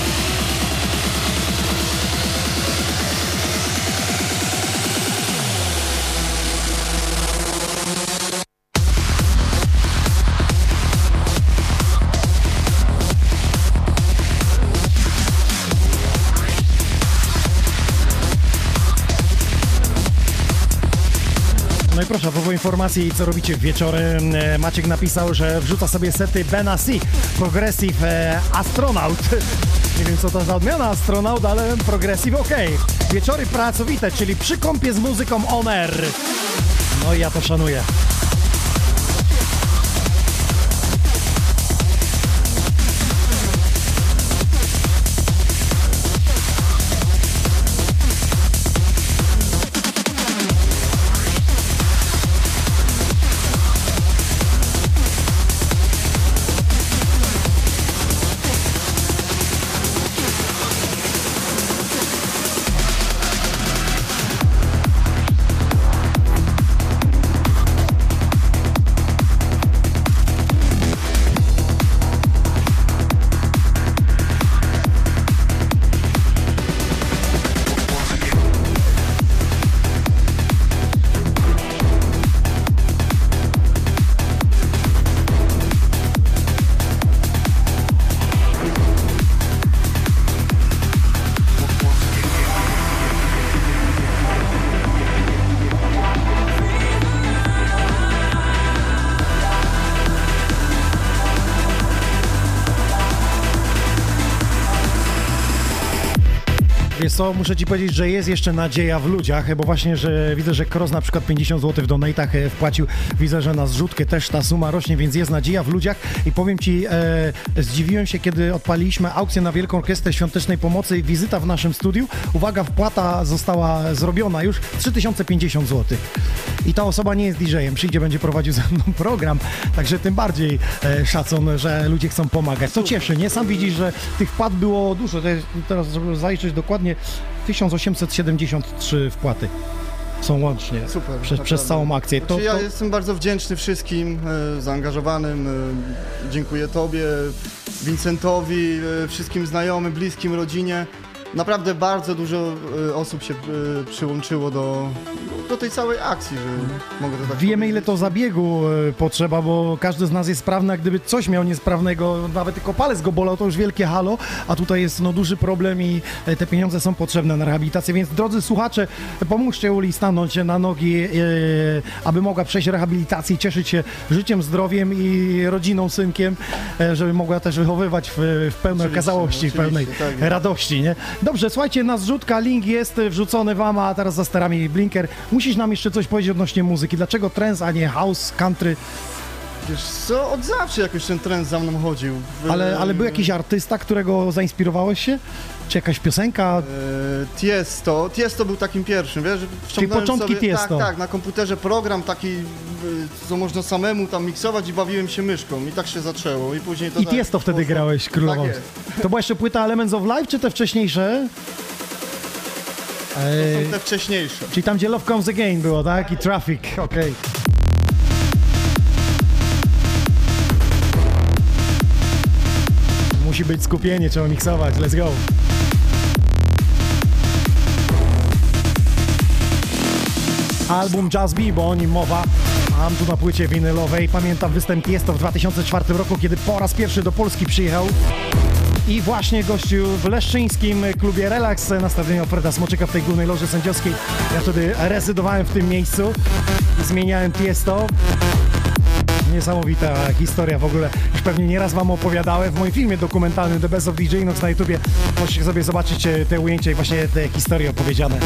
I proszę, propos informacji, co robicie w wieczory. E, Maciek napisał, że wrzuca sobie sety Benassi Progressive e, Astronaut. Nie wiem, co to za odmiana astronaut, ale Progressive ok. Wieczory pracowite, czyli przy kąpie z muzyką on air. No i ja to szanuję. Co, muszę ci powiedzieć, że jest jeszcze nadzieja w ludziach, bo właśnie, że widzę, że Kroz na przykład 50 zł w donatach e, wpłacił, widzę, że na zrzutkę też ta suma rośnie, więc jest nadzieja w ludziach i powiem ci, e, zdziwiłem się, kiedy odpaliliśmy aukcję na Wielką Orkiestrę Świątecznej Pomocy i wizyta w naszym studiu. Uwaga, wpłata została zrobiona już 3050 zł. I ta osoba nie jest DJ-em, przyjdzie, będzie prowadził ze mną program, także tym bardziej e, szacun, że ludzie chcą pomagać. To cieszy, nie? Sam widzisz, że tych wpłat było dużo, to jest, teraz żeby zaliczyć dokładnie 1873 wpłaty są łącznie Super, przez, naprawdę. przez całą akcję. To, Znaczy, ja to, jestem bardzo wdzięczny wszystkim e, zaangażowanym. E, dziękuję Tobie, Vincentowi, e, wszystkim znajomym, bliskim, rodzinie. Naprawdę bardzo dużo e, osób się e, przyłączyło do, do tej całej akcji, że mogę to tak Wiemy, ile powiedzieć. to zabiegu e, potrzeba, bo każdy z nas jest sprawny, a gdyby coś miał niesprawnego, nawet tylko palec go bolał, to już wielkie halo, a tutaj jest no, duży problem i e, te pieniądze są potrzebne na rehabilitację, więc drodzy słuchacze, pomóżcie Uli stanąć na nogi, e, aby mogła przejść rehabilitację i cieszyć się życiem, zdrowiem i rodziną, synkiem, e, żeby mogła też wychowywać w, w pełnej Oczywiście, okazałości, w pełnej oczywiście, tak radości, nie? Dobrze, słuchajcie, na zrzutka, link jest wrzucony wam, a teraz za sterami Blinker. Musisz nam jeszcze coś powiedzieć odnośnie muzyki. Dlaczego trance, a nie house, country? Wiesz co, od zawsze jakoś ten trend za mną chodził. Ale, ale był jakiś artysta, którego zainspirowałeś się? Czy jakaś piosenka? E, Tiesto, Tiesto był takim pierwszym, wiesz? wciągnąłem początki sobie, Tiesto. Tak, tak, na komputerze program taki, e, co można samemu tam miksować i bawiłem się myszką i tak się zaczęło i później to I tak Tiesto wtedy poszło. grałeś, królował. Tak jest. To była jeszcze płyta Elements of Life, czy te wcześniejsze? To są te wcześniejsze. czyli tam, gdzie Love Comes Again było, tak? I Traffic, okej. Musi być skupienie, trzeba miksować, let's go. Album Jazz B, bo o nim mowa. Mam tu na płycie winylowej. Pamiętam występ Tiesto w 2004 roku, kiedy po raz pierwszy do Polski przyjechał. I właśnie gościu w leszczyńskim klubie Relax na stadionie Freda Smoczyka w tej głównej loży sędziowskiej. Ja wtedy rezydowałem w tym miejscu i zmieniałem Tiesto. Niesamowita historia w ogóle. Już pewnie nieraz wam opowiadałem w moim filmie dokumentalnym The Best of DJ Nox na YouTubie. Możecie sobie zobaczyć te ujęcia i właśnie te historie opowiedziane.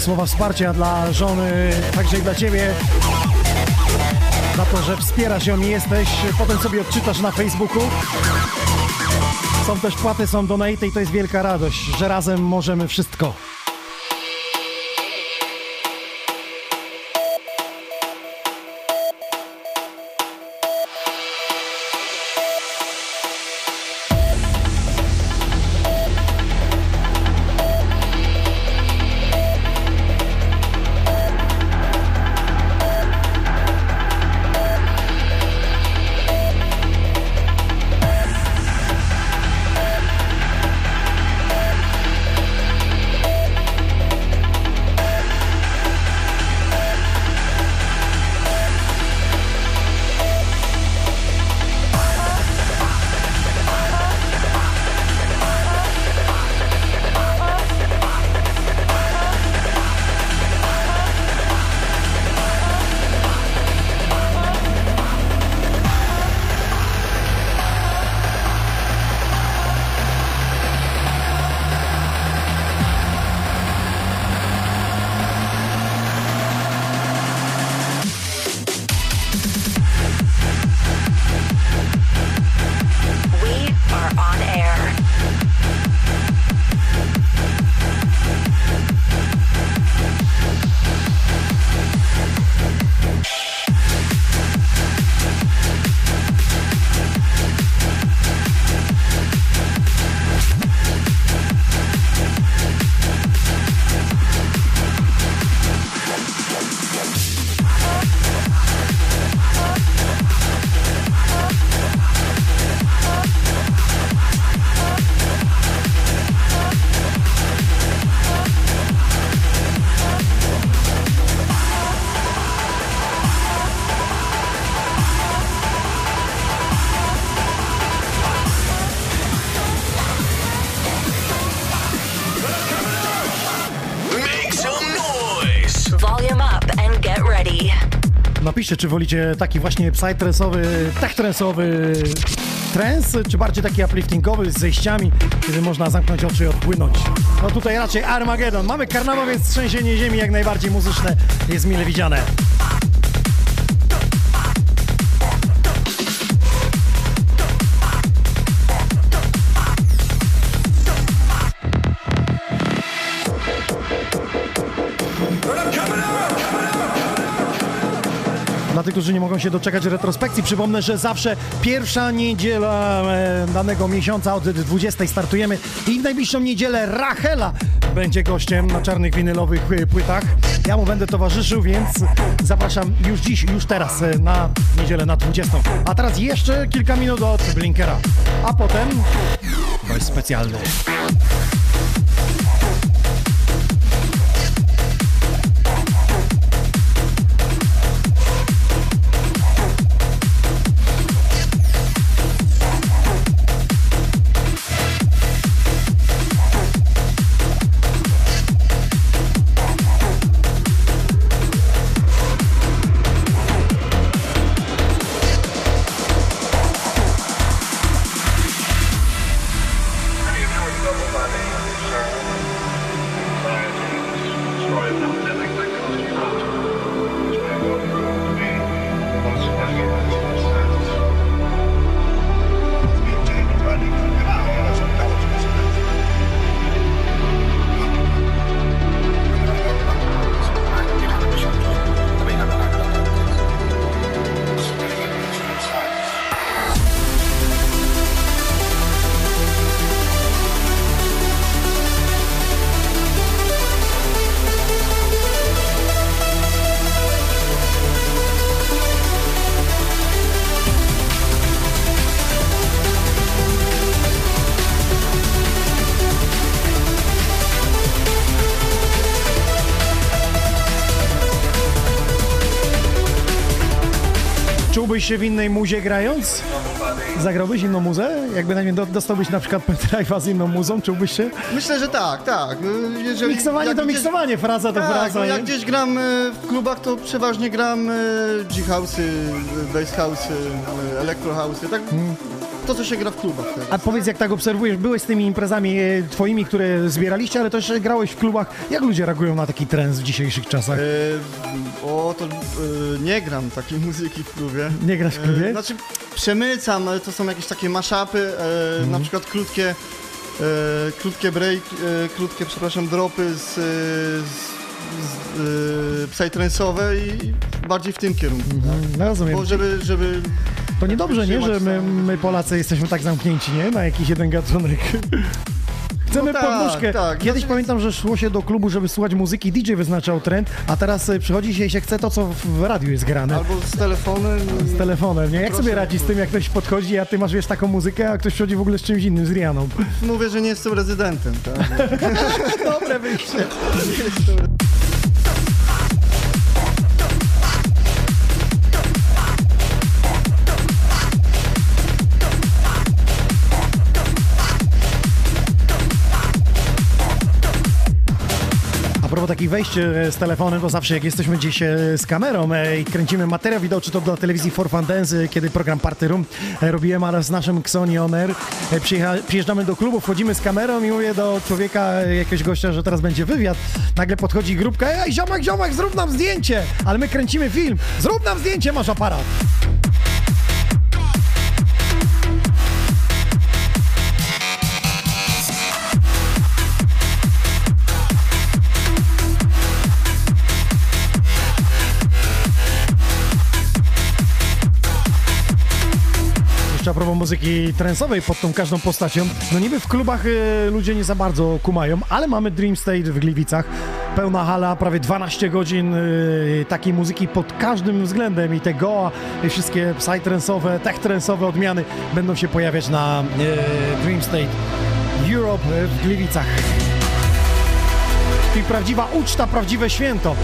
Słowa wsparcia dla żony, także i dla ciebie. Za to, że wspierasz ją i jesteś, potem sobie odczytasz na Facebooku. Są też płaty, są donate i to jest wielka radość, że razem możemy wszystko. Czy wolicie taki właśnie psytrance'owy, techtrance'owy trance, czy bardziej taki upliftingowy z zejściami, kiedy można zamknąć oczy i odpłynąć. No tutaj raczej Armageddon. Mamy karnawał, więc trzęsienie ziemi jak najbardziej muzyczne jest mile widziane. Tych, którzy nie mogą się doczekać retrospekcji, przypomnę, że zawsze pierwsza niedziela e, danego miesiąca od 20 startujemy i w najbliższą niedzielę Rachela będzie gościem na czarnych winylowych e, płytach. Ja mu będę towarzyszył, więc zapraszam już dziś, już teraz e, na niedzielę na 20. A teraz jeszcze kilka minut od Blinkera, a potem gość specjalny. Się w innej muzie grając? Zagrałbyś inną muzę? Jakby na nie do- dostałbyś na przykład pendrive'a z inną muzą, czułbyś się? Myślę, że tak, tak. Jeżeli, Miksowanie to gdzieś- miksowanie, fraza to Tak, fraza, no nie? jak gdzieś gram e, w klubach, to przeważnie gram e, G-house'y, e, bass house'y, electro house'y, tak to, co się gra w klubach teraz. A powiedz, jak tak obserwujesz, byłeś z tymi imprezami e, twoimi, które zbieraliście, ale też grałeś w klubach. Jak ludzie reagują na taki trend w dzisiejszych czasach? E, o, to e, nie gram takiej muzyki w klubie. Nie grasz w klubie? E, znaczy, przemycam, ale to są jakieś takie maszapy, e, Mhm. na przykład krótkie, e, krótkie break, krótkie, przepraszam, dropy z, z, psytrance'owe i bardziej w tym kierunku. No rozumiem. Bo żeby, żeby To niedobrze, nie, że my, my Polacy jesteśmy tak zamknięci, nie? Na jakiś jeden gatunek. Chcemy No tak, podnóżkę. tak. Kiedyś Znaczy- pamiętam, że szło się do klubu, żeby słuchać muzyki, DJ wyznaczał trend, a teraz y, przychodzi się i się chce to, co w radiu jest grane. albo z telefonem. Z telefonem, nie? Jak sobie radzisz z tym, jak ktoś podchodzi, a ty masz, wiesz, taką muzykę, a ktoś przychodzi w ogóle z czymś innym, z Rianą. Mówię, że nie jestem rezydentem, tak? Dobre wyjście. Propos takich wejść e, z telefonem, to zawsze jak jesteśmy gdzieś e, z kamerą e, i kręcimy materiał wideo, czy to do telewizji For Fun Dance, kiedy program Party Room robiłem, ale z naszym Xoni On Air, przyjeżdżamy do klubu, wchodzimy z kamerą i mówię do człowieka, jakiegoś gościa, że teraz będzie wywiad. Nagle podchodzi grupka, ej ziomek, ziomek, zrób nam zdjęcie! Ale my kręcimy film, zrób nam zdjęcie, masz aparat. A propos muzyki trensowej pod tą każdą postacią. No niby w klubach y, ludzie nie za bardzo kumają, ale mamy Dream State w Gliwicach. Pełna hala, prawie 12 godzin y, takiej muzyki pod każdym względem i te goa, i wszystkie psytrance'owe, tech-trance'owe odmiany będą się pojawiać na y, Dream State Europe w Gliwicach. I prawdziwa uczta, prawdziwe święto.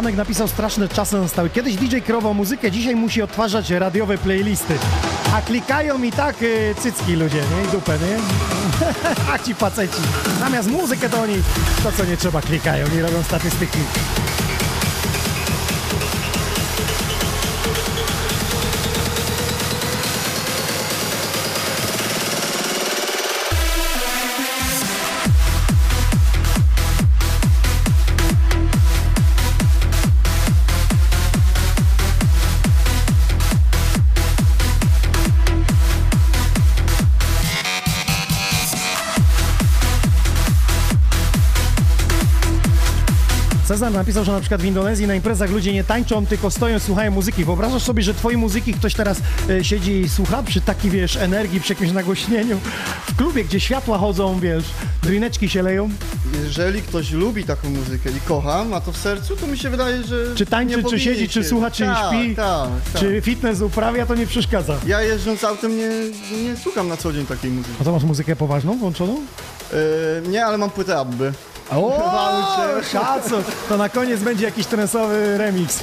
Janek napisał, straszne czasy nastały. Kiedyś DJ kierował muzykę, dzisiaj musi odtwarzać radiowe playlisty. A klikają i tak y, cycki ludzie, nie? I dupę, nie? A ci faceci. Zamiast muzykę to oni to, co nie trzeba, klikają i robią statystyki. Napisał, że na przykład w Indonezji na imprezach ludzie nie tańczą, tylko stoją, słuchają muzyki. Wyobrażasz sobie, że twojej muzyki ktoś teraz e, siedzi i słucha przy takiej, wiesz, energii, przy jakimś nagłośnieniu w klubie, gdzie światła chodzą, wiesz, drineczki się leją. Jeżeli ktoś lubi taką muzykę i kocha, ma to w sercu, to mi się wydaje, że. Czy tańczy, nie czy powinien siedzi, czy się- słucha, czy tak, śpi, Tak, tak. czy fitness uprawia, to nie przeszkadza. Ja jeżdżąc autem nie, nie słucham na co dzień takiej muzyki. A to masz muzykę poważną włączoną? Yy, nie, ale mam płytę Abby. O, szacun! To na koniec będzie jakiś trensowy remix.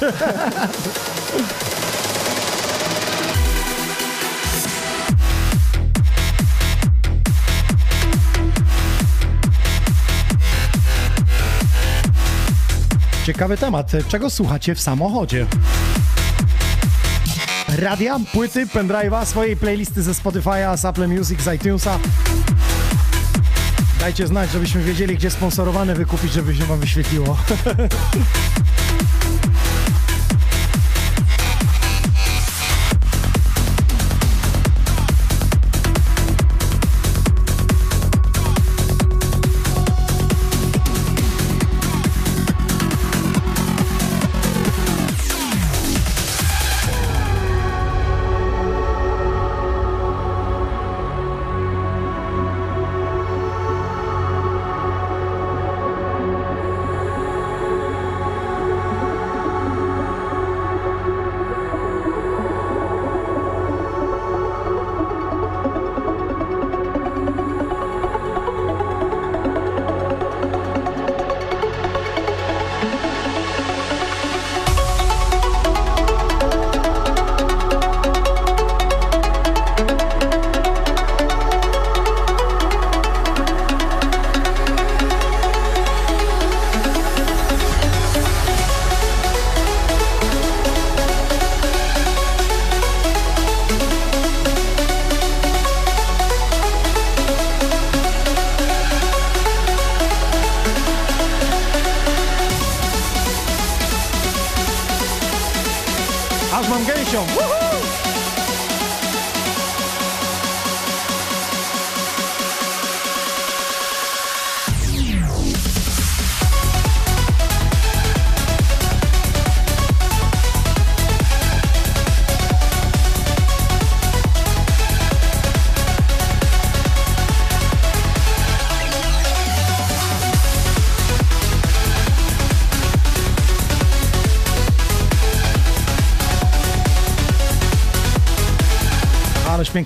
Ciekawy temat. Czego słuchacie w samochodzie? Radia, płyty, pendrive'a, swojej playlisty ze Spotify'a, z Apple Music, z iTunesa. Dajcie znać, żebyśmy wiedzieli, gdzie sponsorowane wykupić, żeby się wam wyświetliło.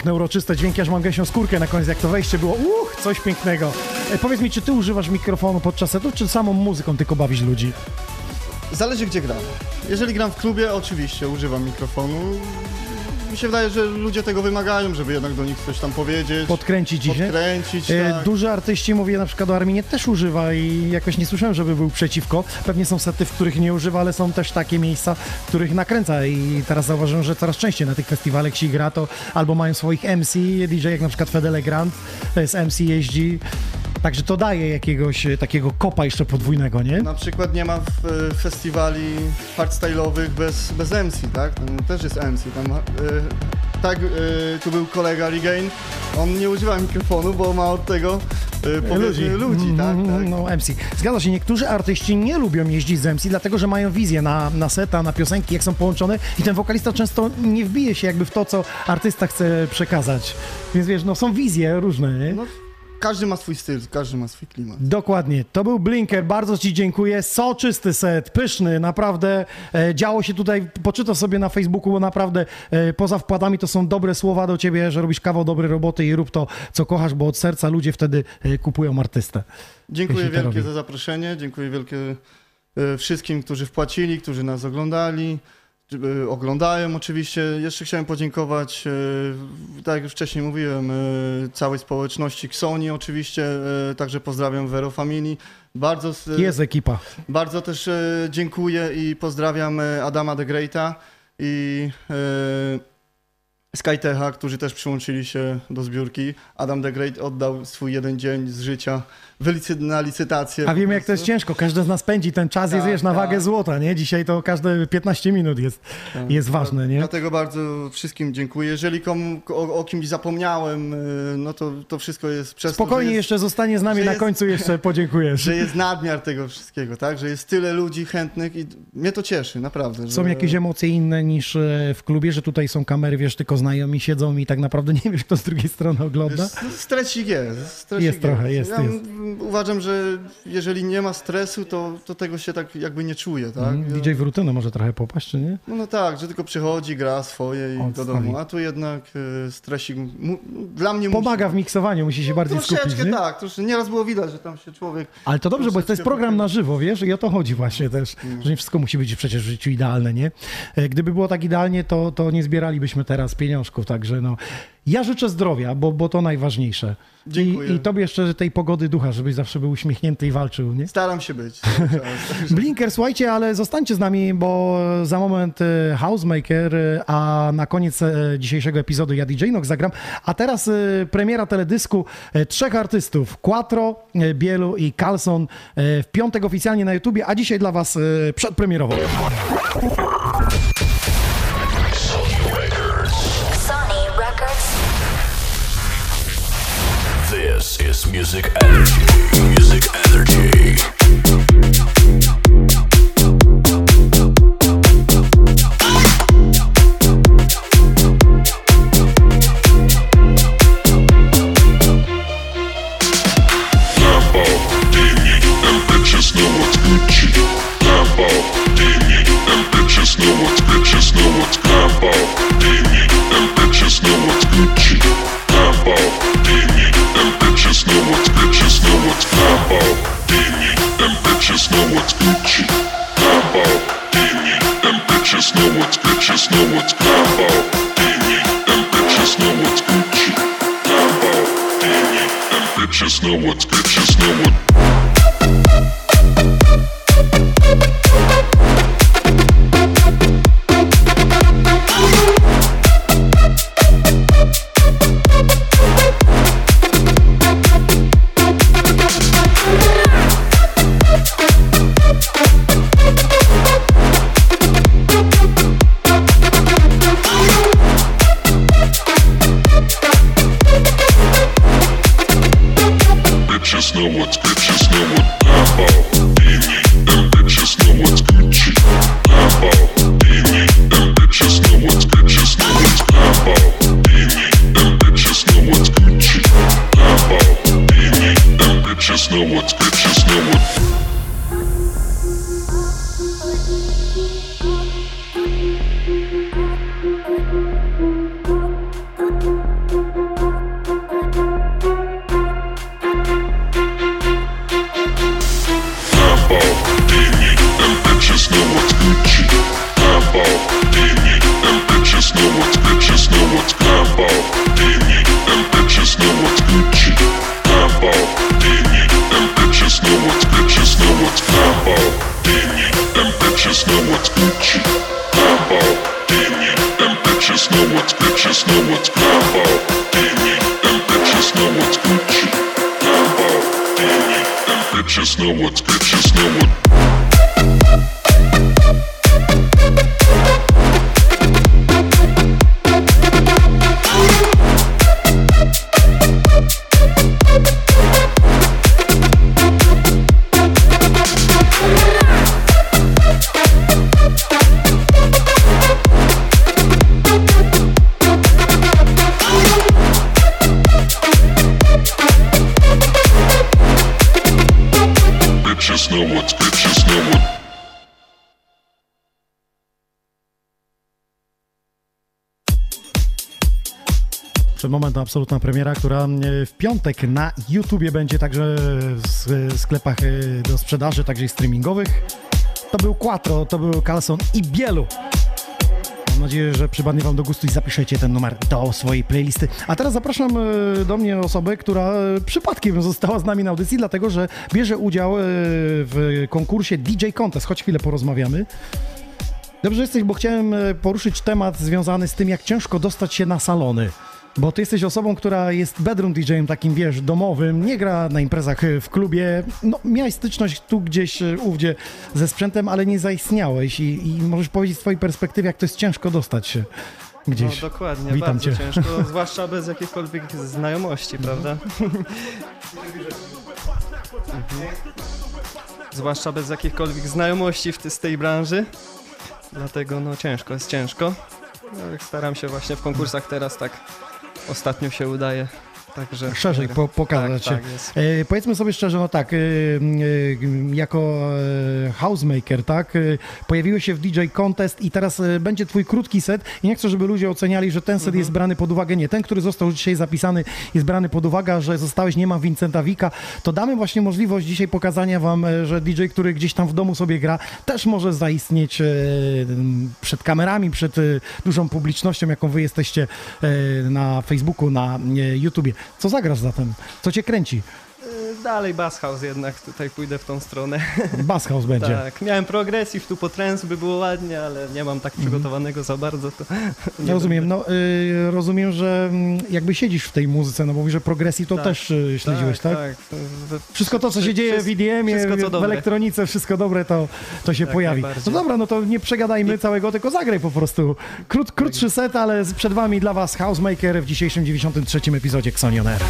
piękne, uroczyste dźwięki, aż mam gęsią skórkę na koniec, jak to wejście było. Uch, coś pięknego. E, powiedz mi, czy ty używasz mikrofonu podczas setu, czy samą muzyką tylko bawisz ludzi? Zależy gdzie gram. Jeżeli gram w klubie, oczywiście używam mikrofonu. Mi się wydaje, że ludzie tego wymagają, żeby jednak do nich coś tam powiedzieć. Podkręcić dzisiaj? Podkręcić, E, tak. Duży artyści, mówię na przykład o Arminie, też używa i jakoś nie słyszałem, żeby był przeciwko. Pewnie są sety, w których nie używa, ale są też takie miejsca, w których nakręca i teraz zauważyłem, że coraz częściej na tych festiwalach się gra to albo mają swoich MC, DJ jak na przykład Fedele Grant, to jest MC jeździ, także to daje jakiegoś e, takiego kopa jeszcze podwójnego, nie? Na przykład nie ma w, e, festiwali hardstyle'owych bez, bez MC, tak? Tam też jest MC. Tam, e, tak, tu był kolega Regain, on nie używa mikrofonu, bo ma od tego e, powiedzmy ludzi, tak? Mm, No, MC. Zgadza się, niektórzy artyści nie lubią jeździć z MC, dlatego że mają wizję na, na seta, na piosenki, jak są połączone i ten wokalista często nie wbije się jakby w to, co artysta chce przekazać. Więc wiesz, no są wizje różne, nie? No, każdy ma swój styl, każdy ma swój klimat. Dokładnie. To był Blinker. Bardzo Ci dziękuję. Soczysty set, pyszny, naprawdę. E, działo się tutaj, poczytam sobie na Facebooku, bo naprawdę e, poza wkładami to są dobre słowa do Ciebie, że robisz kawał dobrej roboty i rób to, co kochasz, bo od serca ludzie wtedy e, kupują artystę. Dziękuję wielkie za zaproszenie, dziękuję wielkie e, wszystkim, którzy wpłacili, którzy nas oglądali, oglądają oczywiście. Jeszcze chciałem podziękować, e, tak jak już wcześniej mówiłem, e, całej społeczności Xoni oczywiście, także pozdrawiam Vero Family. Bardzo, Jest ekipa. bardzo też dziękuję i pozdrawiam Adama the Greata i Skytecha, którzy też przyłączyli się do zbiórki. Adam the Great oddał swój jeden dzień z życia wylicy- na licytację. A wiemy, jak to jest ciężko. Każdy z nas pędzi. Ten czas jest, Tak, wiesz, na tak. wagę złota, nie? Dzisiaj to każde 15 minut jest, Tak. jest ważne, nie? Dlatego bardzo wszystkim dziękuję. Jeżeli komu, o, o kimś zapomniałem, y, no to, to wszystko jest przez Spokojnie to, jest, jeszcze zostanie z nami na jest- końcu, jeszcze podziękujesz. że jest nadmiar tego wszystkiego, tak? Że jest tyle ludzi chętnych i mnie to cieszy, naprawdę. Są że... jakieś emocje inne niż e, w klubie, że tutaj są kamery, wiesz, tylko znajomi siedzą i tak naprawdę nie wiesz, kto z drugiej strony ogląda? No, Stresik jest. Stresik Jest trochę, jest, ja jest. Uważam, że jeżeli nie ma stresu, to, to tego się tak jakby nie czuje, tak? Mm, DJ w rutynę może trochę popaść, czy nie? No, no tak, że tylko przychodzi, gra swoje i do Odstawi. domu. A tu jednak y, stresik dla mnie Pomaga w miksowaniu, musi się bardziej Troszeczkę skupić, nie? tak, troszeczkę. Nieraz było widać, że tam się człowiek... Ale to dobrze, bo to jest Troszeczkę program na żywo, wiesz, i o to chodzi właśnie też, że nie wszystko musi być przecież w życiu idealne, nie? E, Gdyby było tak idealnie, to, to nie zbieralibyśmy teraz pieniążków, także no. Ja życzę zdrowia, bo, bo to najważniejsze. Dziękuję. I, I tobie jeszcze tej pogody ducha, żebyś zawsze był uśmiechnięty i walczył, nie? Staram się być. Blinker, słuchajcie, ale zostańcie z nami, bo za moment e, Housemaker, e, a na koniec e, dzisiejszego epizodu ja DJ Nox zagram. A teraz premiera teledysku trzech artystów, Quattro, Bielu i Carlson w piątek oficjalnie na YouTubie, a dzisiaj dla was przedpremierowo. Music energy. Music energy. know it's Gumbo, Dewey, and bitches know what's Gucci. Gumbo, Dewey, and bitches know it's bitches know. Absolutna premiera, która e, w piątek na YouTubie będzie także w sklepach e, do sprzedaży, także i streamingowych. To był Quattro, to był Carlson i Bielu. Mam nadzieję, że przypadnie Wam do gustu i zapiszecie ten numer do swojej playlisty. A teraz zapraszam e, do mnie osobę, która przypadkiem została z nami na audycji, dlatego że bierze udział w konkursie DJ Contest. Choć chwilę porozmawiamy. Dobrze jesteś, bo chciałem poruszyć temat związany z tym, jak ciężko dostać się na salony. Bo ty jesteś osobą, która jest bedroom DJ-em takim, wiesz, domowym, nie gra na imprezach e, w klubie. No, miałeś styczność tu gdzieś, e, ówdzie ze sprzętem, ale nie zaistniałeś i, i możesz powiedzieć z twojej perspektywy, jak to jest ciężko dostać się gdzieś. No dokładnie, Witam bardzo cię. ciężko, zwłaszcza bez jakichkolwiek znajomości, prawda? Mhm. zwłaszcza bez jakichkolwiek znajomości w ty, z tej branży. Dlatego no ciężko, jest ciężko. No, staram się właśnie w konkursach teraz tak ostatnio się udaje. Także Szerzej po, pokazać tak, się. tak jest. E, powiedzmy sobie szczerze, no tak, e, e, jako e, housemaker, tak, e, pojawiłeś się w DJ Contest i teraz e, będzie twój krótki set i nie chcę, żeby ludzie oceniali, że ten set Mhm. jest brany pod uwagę. Nie, ten, który został dzisiaj zapisany jest brany pod uwagę, że zostałeś, nie ma Vincenta Wika, to damy właśnie możliwość dzisiaj pokazania wam, że DJ, który gdzieś tam w domu sobie gra, też może zaistnieć przed kamerami, przed dużą publicznością, jaką wy jesteście na Facebooku, na YouTubie. Co zagrasz zatem? Co cię kręci? Dalej Bass House jednak, tutaj pójdę w tą stronę. Bass House będzie. Tak, miałem progresji, tu po trance by było ładnie, ale nie mam tak przygotowanego za bardzo, to nie rozumiem, no y, rozumiem, że mm, jakby siedzisz w tej muzyce, no bo mówisz, że progresji to Tak. też y, śledziłeś, tak? Tak, we- Wszystko to, co się dzieje w co w elektronice, wszystko dobre, to, to się Jak pojawi. No dobra, no to nie przegadajmy całego, tylko zagraj po prostu. Krót, krótszy set, ale przed wami dla was Housemaker w dzisiejszym 93 epizodzie Xonion Air.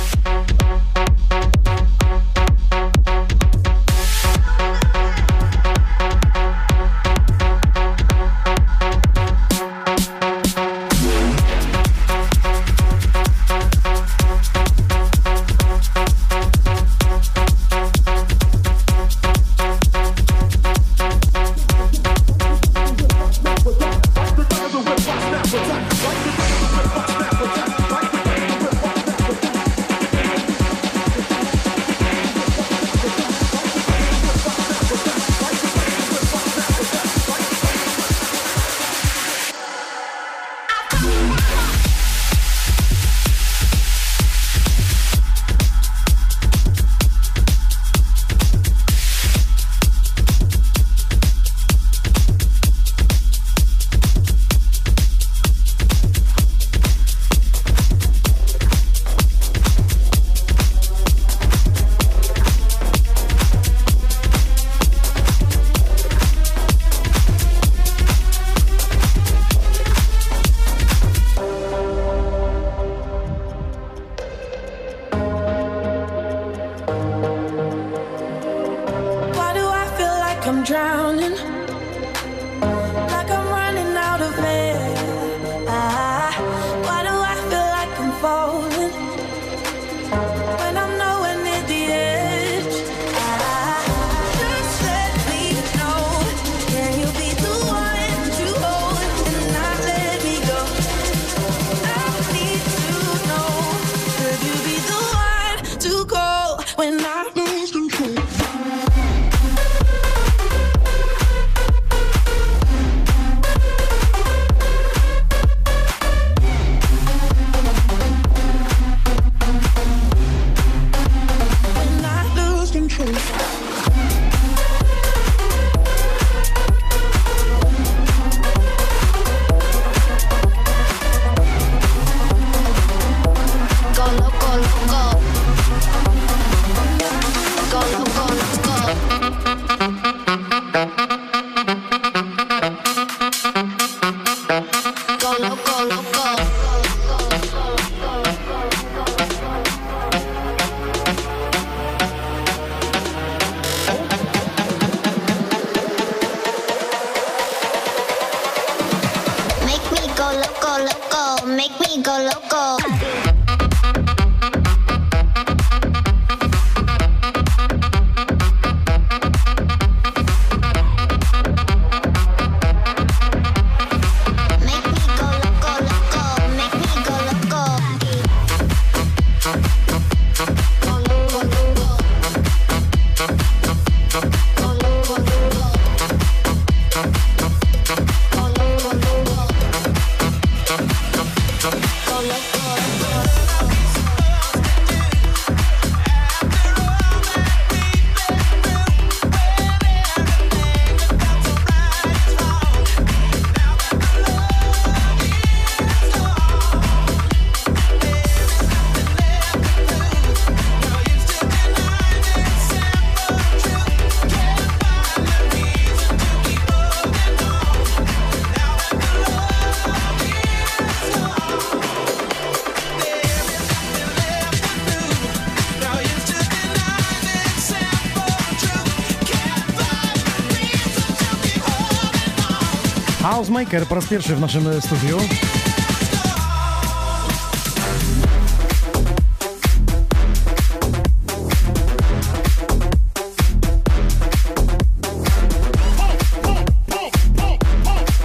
Housemaker po raz pierwszy w naszym e, studiu.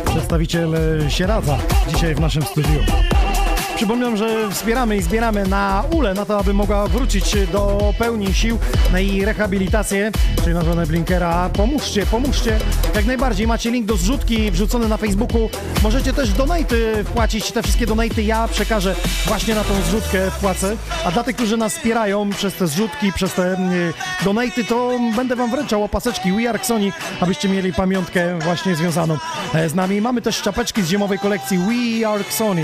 Przedstawiciel e, Sieradza dzisiaj w naszym studiu. Przypominam, że wspieramy i zbieramy na Ule, na to, aby mogła wrócić do pełni sił na jej rehabilitację, czyli na żonę Blinkera. Pomóżcie, pomóżcie. Jak najbardziej macie link do zrzutki wrzucony na Facebooku. Możecie też donaty wpłacić. Te wszystkie donaty ja przekażę właśnie na tą zrzutkę, wpłacę. A dla tych, którzy nas wspierają przez te zrzutki, przez te mm, donaty, to będę wam wręczał opaseczki We Are Sony, abyście mieli pamiątkę właśnie związaną e, z nami. Mamy też czapeczki z zimowej kolekcji We Are Sony.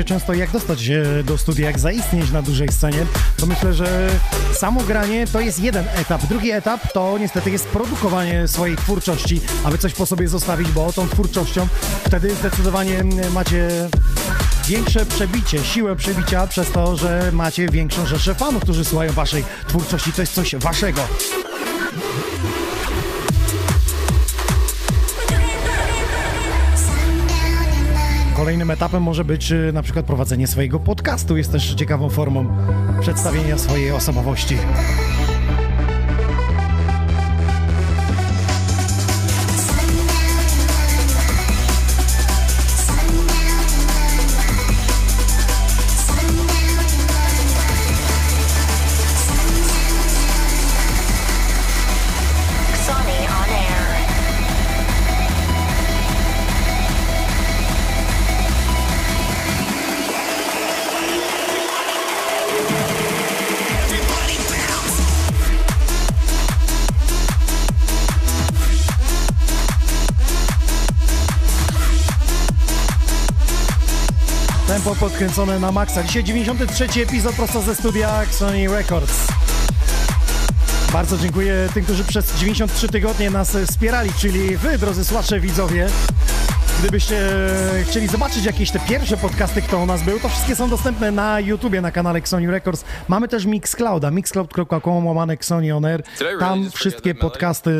Piszecie często, jak dostać się do studia, jak zaistnieć na dużej scenie, to myślę, że samo granie to jest jeden etap. Drugi etap to niestety jest produkowanie swojej twórczości, aby coś po sobie zostawić, bo tą twórczością wtedy zdecydowanie macie większe przebicie, siłę przebicia przez to, że macie większą rzeszę fanów, którzy słuchają waszej twórczości. To jest coś waszego. Kolejnym etapem może być y, na przykład prowadzenie swojego podcastu. Jest też ciekawą formą przedstawienia swojej osobowości. Podkręcone na maksa. Dzisiaj 93 epizod prosto ze studia Sony Records. Bardzo dziękuję tym, którzy przez 93 tygodnie nas wspierali, czyli wy, drodzy słuchacze, widzowie. Gdybyście chcieli zobaczyć jakieś te pierwsze podcasty, kto u nas był, to wszystkie są dostępne na YouTubie, na kanale Sony Records. Mamy też Mixclouda, mixcloud.com, łamane Sony On Air. Tam wszystkie podcasty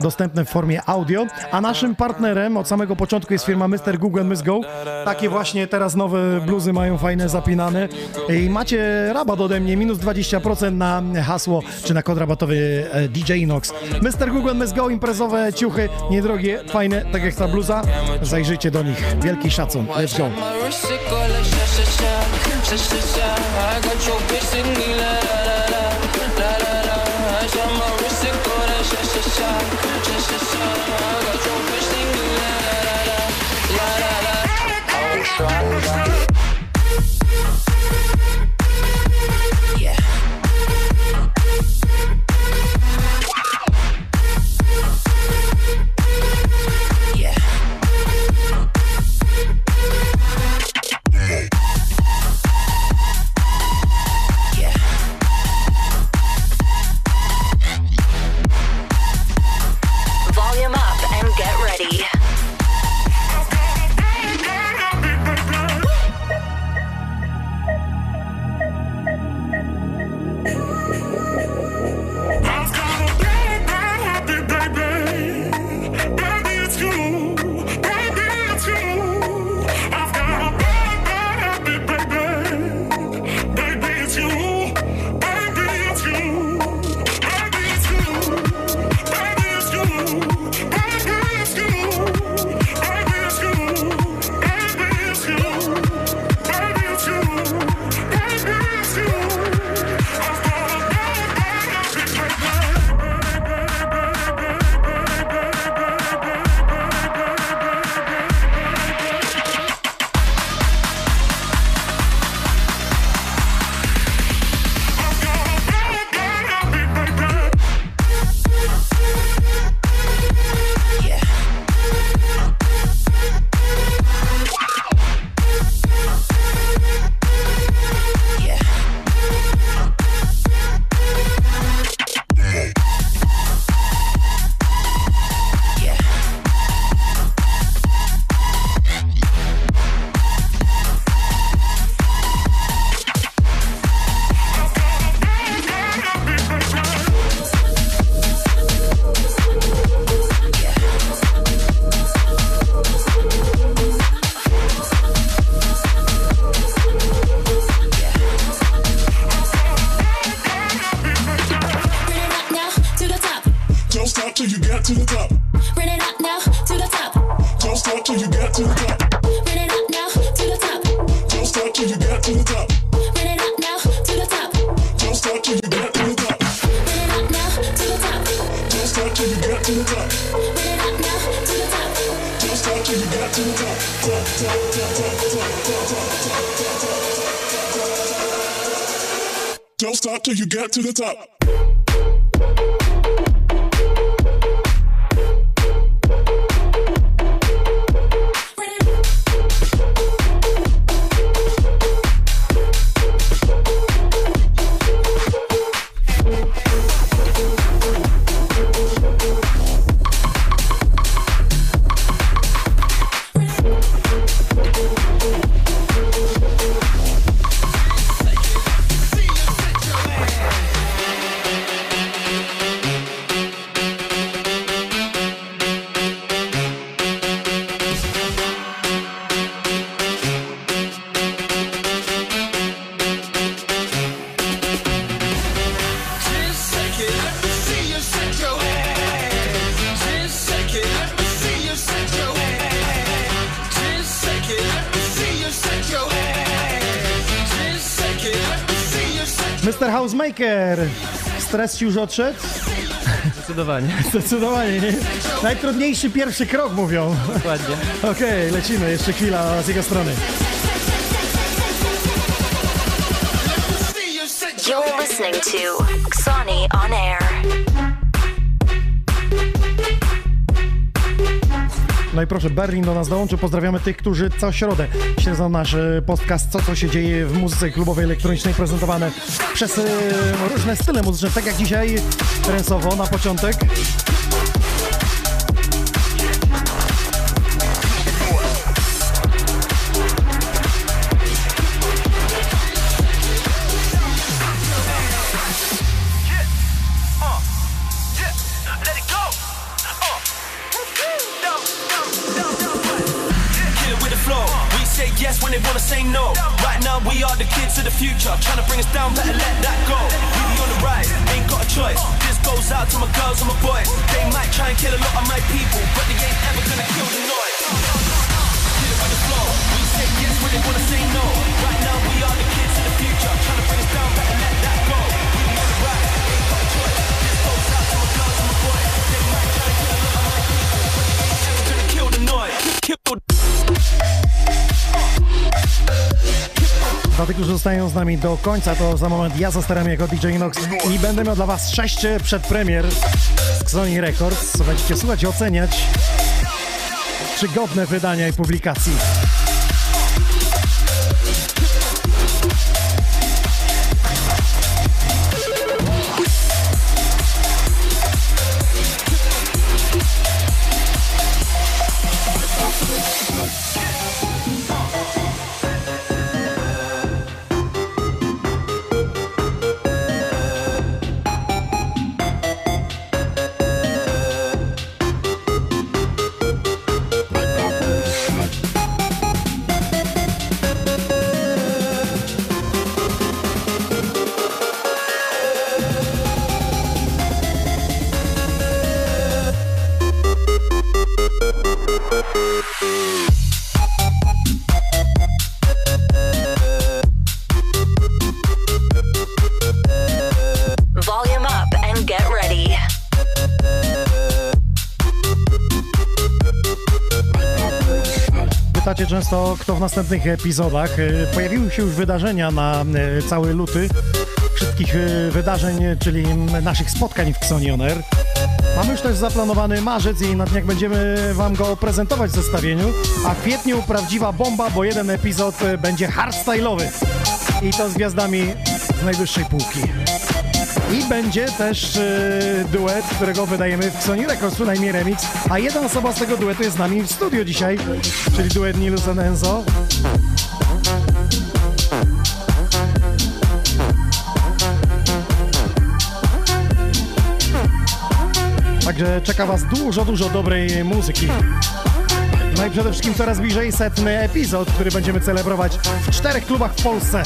dostępne w formie audio. A naszym partnerem od samego początku jest firma Mr. Google Miss Go. Takie właśnie teraz nowe bluzy mają fajne, zapinane. I macie rabat ode mnie, minus 20% na hasło, czy na kod rabatowy e, DJ Inox. Mr. Google Miss Go, imprezowe ciuchy, niedrogie, fajne, tak jak ta bluza. Zajrzyjcie do nich. Wielki szacun. Let's go. Stop till you get to the top. Run it up now to the top. Don't stop till you get to the top. Run it up now to the top. Don't stop till you get to the top. Run it up now to the top. Don't stop till you get to the top. Run it up now to the top. Don't stop till you get to the top. Run it up now to the top. Don't stop till you get to the top. Top, top, top, top, top, top, top, top, top, top. Don't stop till you get to the top. Housemaker, stres ci już odszedł? Zdecydowanie. Zdecydowanie, nie? Najtrudniejszy pierwszy krok mówią. Dokładnie. Okej, lecimy, jeszcze chwila z jego strony. You're listening to Sony on Air. No i proszę, Berlin do nas dołączy. Pozdrawiamy tych, którzy co środę śledzą nasz e, podcast, co co się dzieje w muzyce klubowej elektronicznej, prezentowane przez e, różne style muzyczne, tak jak dzisiaj, trensowo na początek. Nami do końca, to za moment ja zastaram jako DJ Nox i będę miał dla Was sześć przedpremier z Sony Records. Będziecie słuchać i oceniać, czy godne wydania i publikacji. Często, kto w następnych epizodach. E, Pojawiły się już wydarzenia na e, cały luty. Wszystkich e, wydarzeń, czyli naszych spotkań w Xoni On Air. Mamy już też zaplanowany marzec i na dniach będziemy Wam go prezentować w zestawieniu. A w kwietniu prawdziwa bomba, bo jeden epizod będzie hardstyle'owy. I to z gwiazdami z najwyższej półki. I będzie też e, duet, którego wydajemy w Sony Records, przynajmniej remix. A jedna osoba z tego duetu jest z nami w studio dzisiaj, czyli duet Nilus and Enzo. Także czeka Was dużo, dużo dobrej muzyki. No i przede wszystkim coraz bliżej setny epizod, który będziemy celebrować w czterech klubach w Polsce.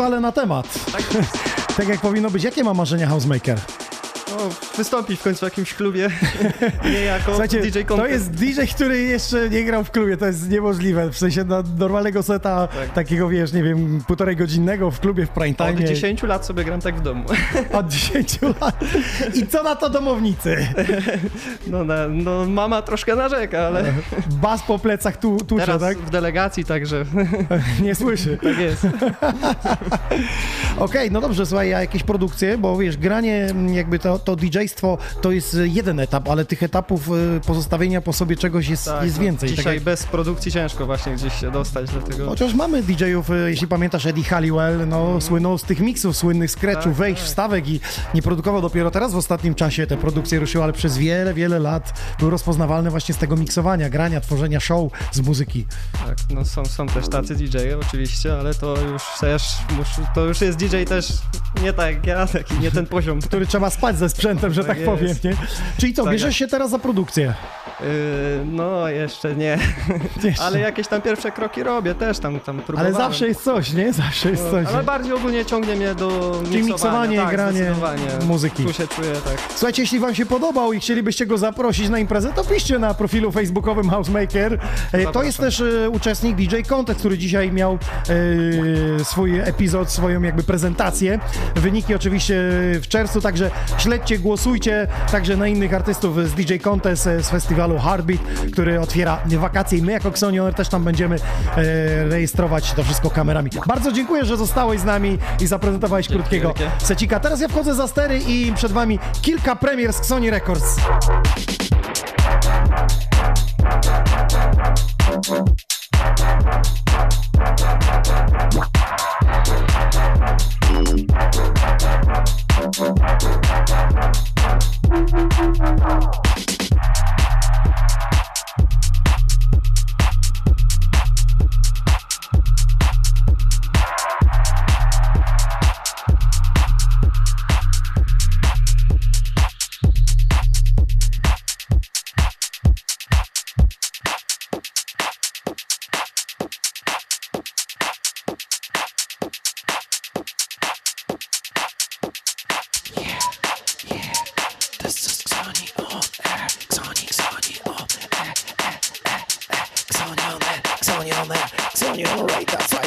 Krótko, ale na temat. Tak, jak powinno być. Jakie ma marzenia Housemaker? No, wystąpić w końcu w jakimś klubie, nie jako Słuchajcie, DJ to Contest. jest DJ, który jeszcze nie grał w klubie, to jest niemożliwe. W sensie na normalnego seta, takiego wiesz, nie wiem, półtorej godzinnego w klubie w prime time. Od 10 lat sobie gram tak w domu. Od 10 lat. I co na to domownicy? No, na, no mama troszkę narzeka, ale Bas po plecach tu, tucze, teraz tak? w delegacji, także Nie słyszy. tak jest. Okej, no dobrze, słuchaj, a jakieś produkcje, bo wiesz, granie, jakby to, to DJ-stwo to jest jeden etap, ale tych etapów y, pozostawienia po sobie czegoś jest, Tak, jest no, więcej. Tak Dzisiaj jak- bez produkcji ciężko właśnie gdzieś się dostać, dlatego... Chociaż mamy DJ-ów, y, jeśli pamiętasz Eddie Halliwell, no słynął z tych miksów słynnych, scratchów, Tak, wejść, tak. wstawek i nie produkował dopiero teraz w ostatnim czasie te produkcje ruszyły, ale przez wiele, wiele lat był rozpoznawalny właśnie z tego miksowania, grania, tworzenia show z muzyki. Tak, no są, są też tacy DJ-e oczywiście, ale to już też, to już jest DJ też nie tak ja, taki nie ten poziom. Który trzeba spać ze sprzętem, że tak, Tak powiem, nie? Czyli co, bierzesz się teraz za produkcję? Yy, no jeszcze nie, Jeszcze. ale jakieś tam pierwsze kroki robię też tam, tam Ale zawsze jest coś, nie? Zawsze jest No, coś. Ale bardziej ogólnie ciągnie mnie do Czyli miksowania, miksowanie, tak, granie muzyki. Tu się czuję tak. Słuchajcie, jeśli wam się podobał i chcielibyście go zaprosić na imprezę, to piszcie na profilu facebookowym Housemaker. E, To jest też e, uczestnik DJ Contest, który dzisiaj miał e, swój epizod, swoją jakby prezentację. Wyniki oczywiście w czerwcu, także śledźcie, głosujcie także na innych artystów z DJ Contest e, z festiwalu Heartbeat, który otwiera wakacje i my jako Xonion też tam będziemy e, rejestrować to wszystko kamerami. Bardzo dziękuję, że zostałeś z nami i zaprezentowałeś krótkiego wielkie. secika. Teraz ja wchodzę za stery i przed wami kilka premier z Sony Records. This Thank you. Right. That's right. That's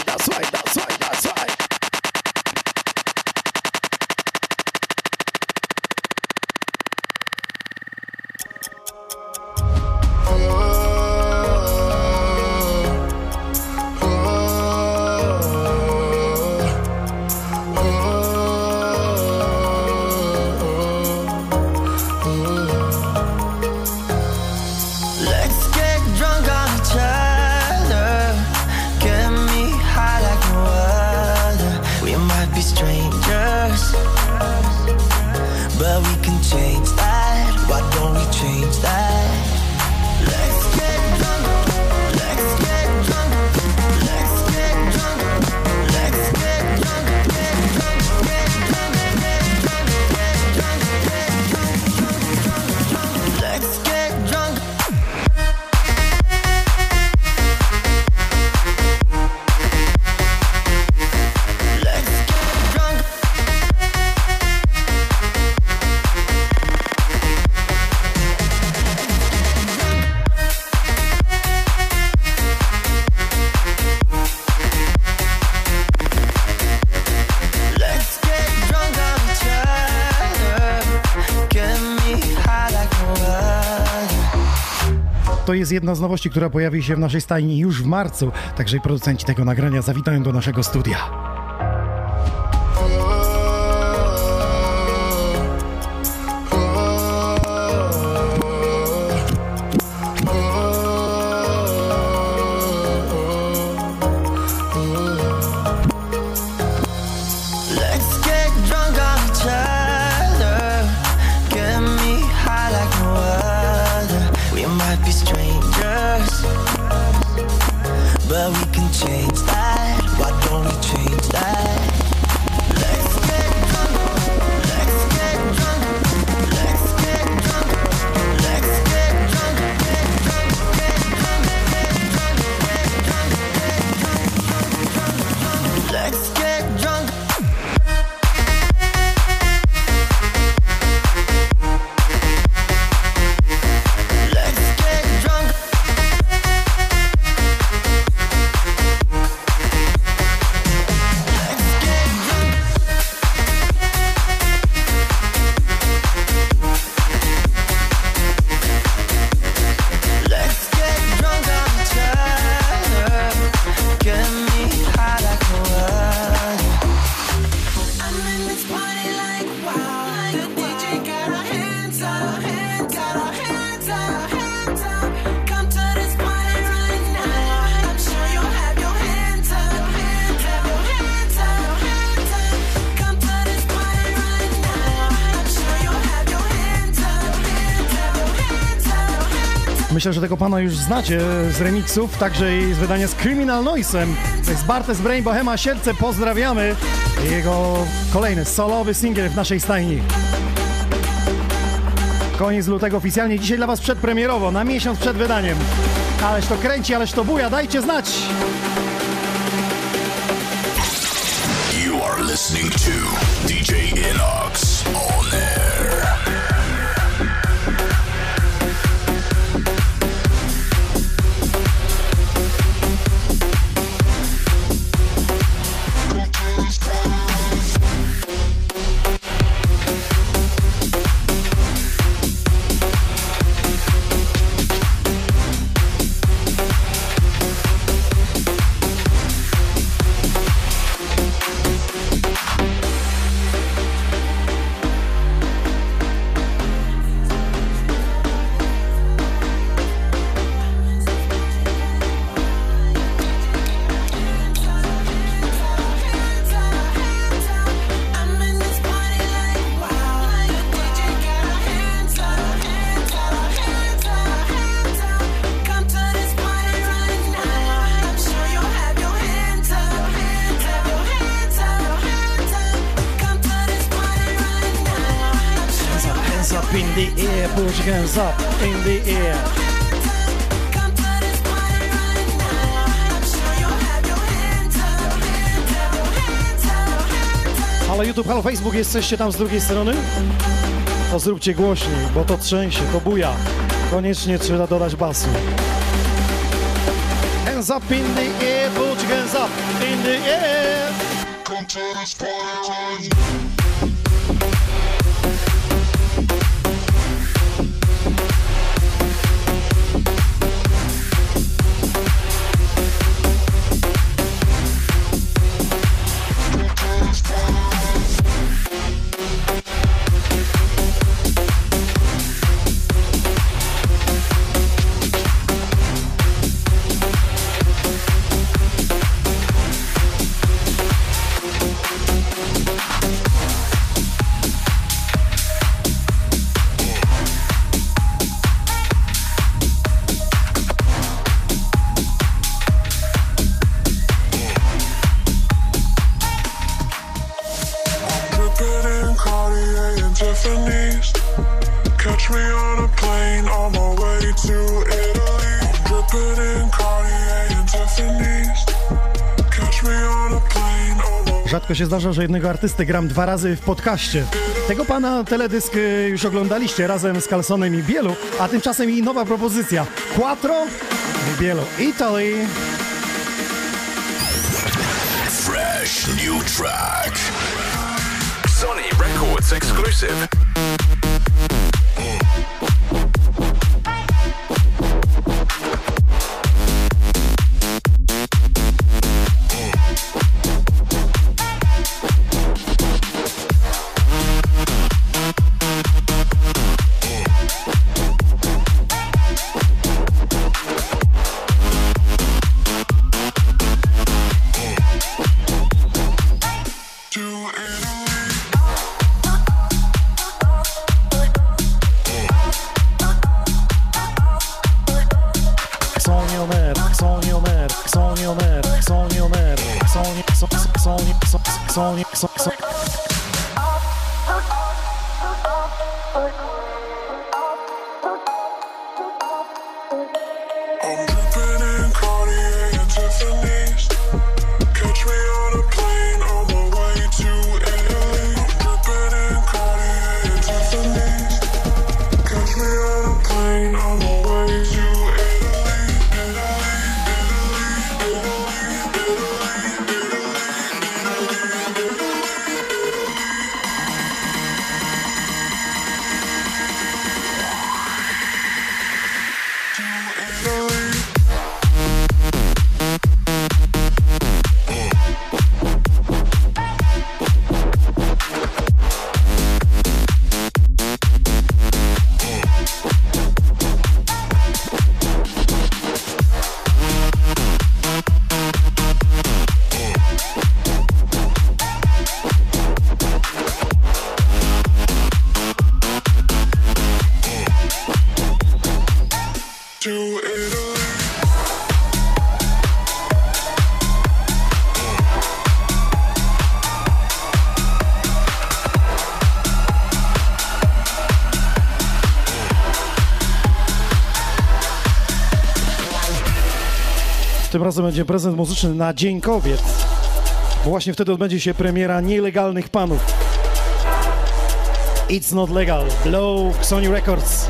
jest jedna z nowości, która pojawi się w naszej stajni już w marcu, także producenci tego nagrania zawitają do naszego studia. Myślę, że tego pana już znacie z remixów, także i z wydania z Criminal Noisem. To jest Bartes Brain Bohema Sielce, pozdrawiamy. Jego kolejny solowy singiel w naszej stajni. Koniec lutego oficjalnie, dzisiaj dla was przedpremierowo, na miesiąc przed wydaniem. Ależ to kręci, ależ to buja, dajcie znać! You are listening to DJ Inox hands up in the air. Halo YouTube, halo Facebook, jesteście tam z drugiej strony? To zróbcie głośniej, bo to trzęsie, to buja. Koniecznie trzeba dodać basu. Hands up in the air, put your hands up in the air. Rzadko się zdarza, że jednego artystę gram dwa razy w podcaście. Tego pana teledysk y, już oglądaliście razem z Calsonem i Bielu, a tymczasem i nowa propozycja. Quattro Bielu. Italy. Fresh new track. Sony Records exclusive. Tym razem będzie prezent muzyczny na Dzień Kobiet. Bo właśnie wtedy odbędzie się premiera Nielegalnych Panów. It's not legal. Blow Sony Records.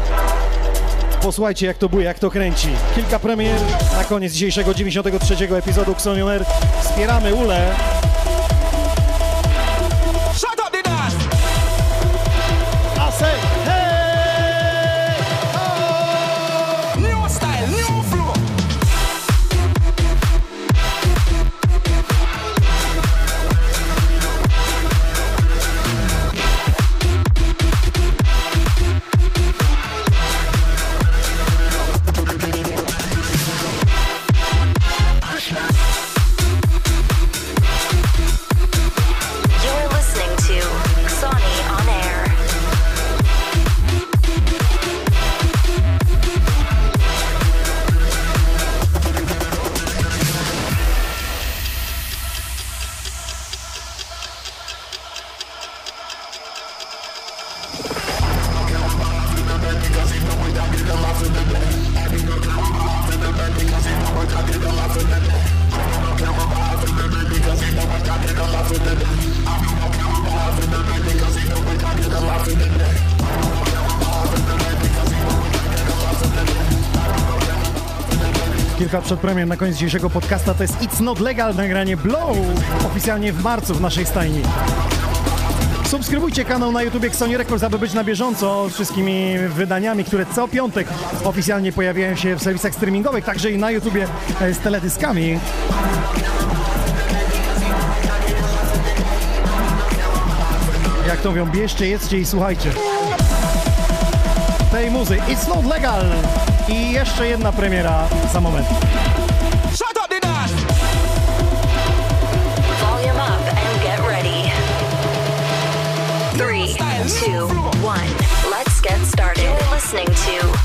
Posłuchajcie jak to buje, jak to kręci. Kilka premier na koniec dzisiejszego 93 epizodu Xonion Air. Wspieramy Ule. Kilka przedpremier na koniec dzisiejszego podcasta to jest It's Not Legal nagranie Blow oficjalnie w marcu w naszej stajni. Subskrybujcie kanał na YouTube Sony Records, aby być na bieżąco z wszystkimi wydaniami, które co piątek oficjalnie pojawiają się w serwisach streamingowych, także i na YouTubie e, z teledyskami. Jak to mówią, bierzcie, jedzcie i słuchajcie. Tej muzy It's Not Legal i jeszcze jedna premiera za moment. Shut up the dance. Volume up and get ready. Three, two, one. Let's get started. You're listening to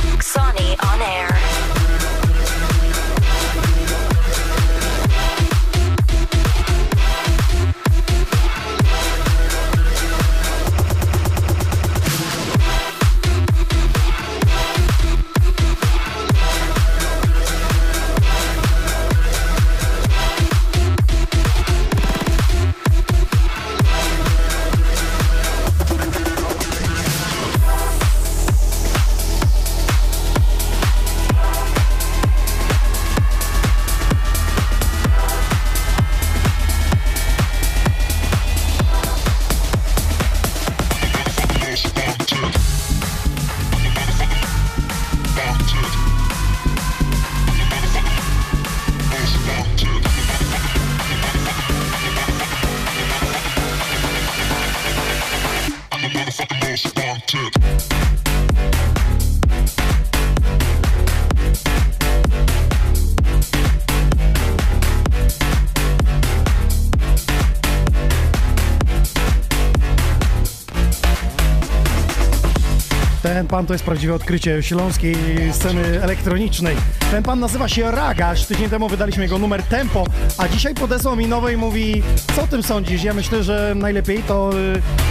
pan to jest prawdziwe odkrycie śląskiej sceny elektronicznej. Ten pan nazywa się Ragasz. Tydzień temu wydaliśmy jego numer Tempo, a dzisiaj podesłał mi nowe i mówi, co o tym sądzisz? Ja myślę, że najlepiej to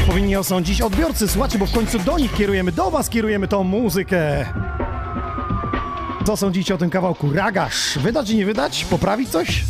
y, powinni osądzić odbiorcy, słuchacze, bo w końcu do nich kierujemy, do was kierujemy tą muzykę. Co sądzicie o tym kawałku? Ragasz. Wydać czy nie wydać? Poprawić coś?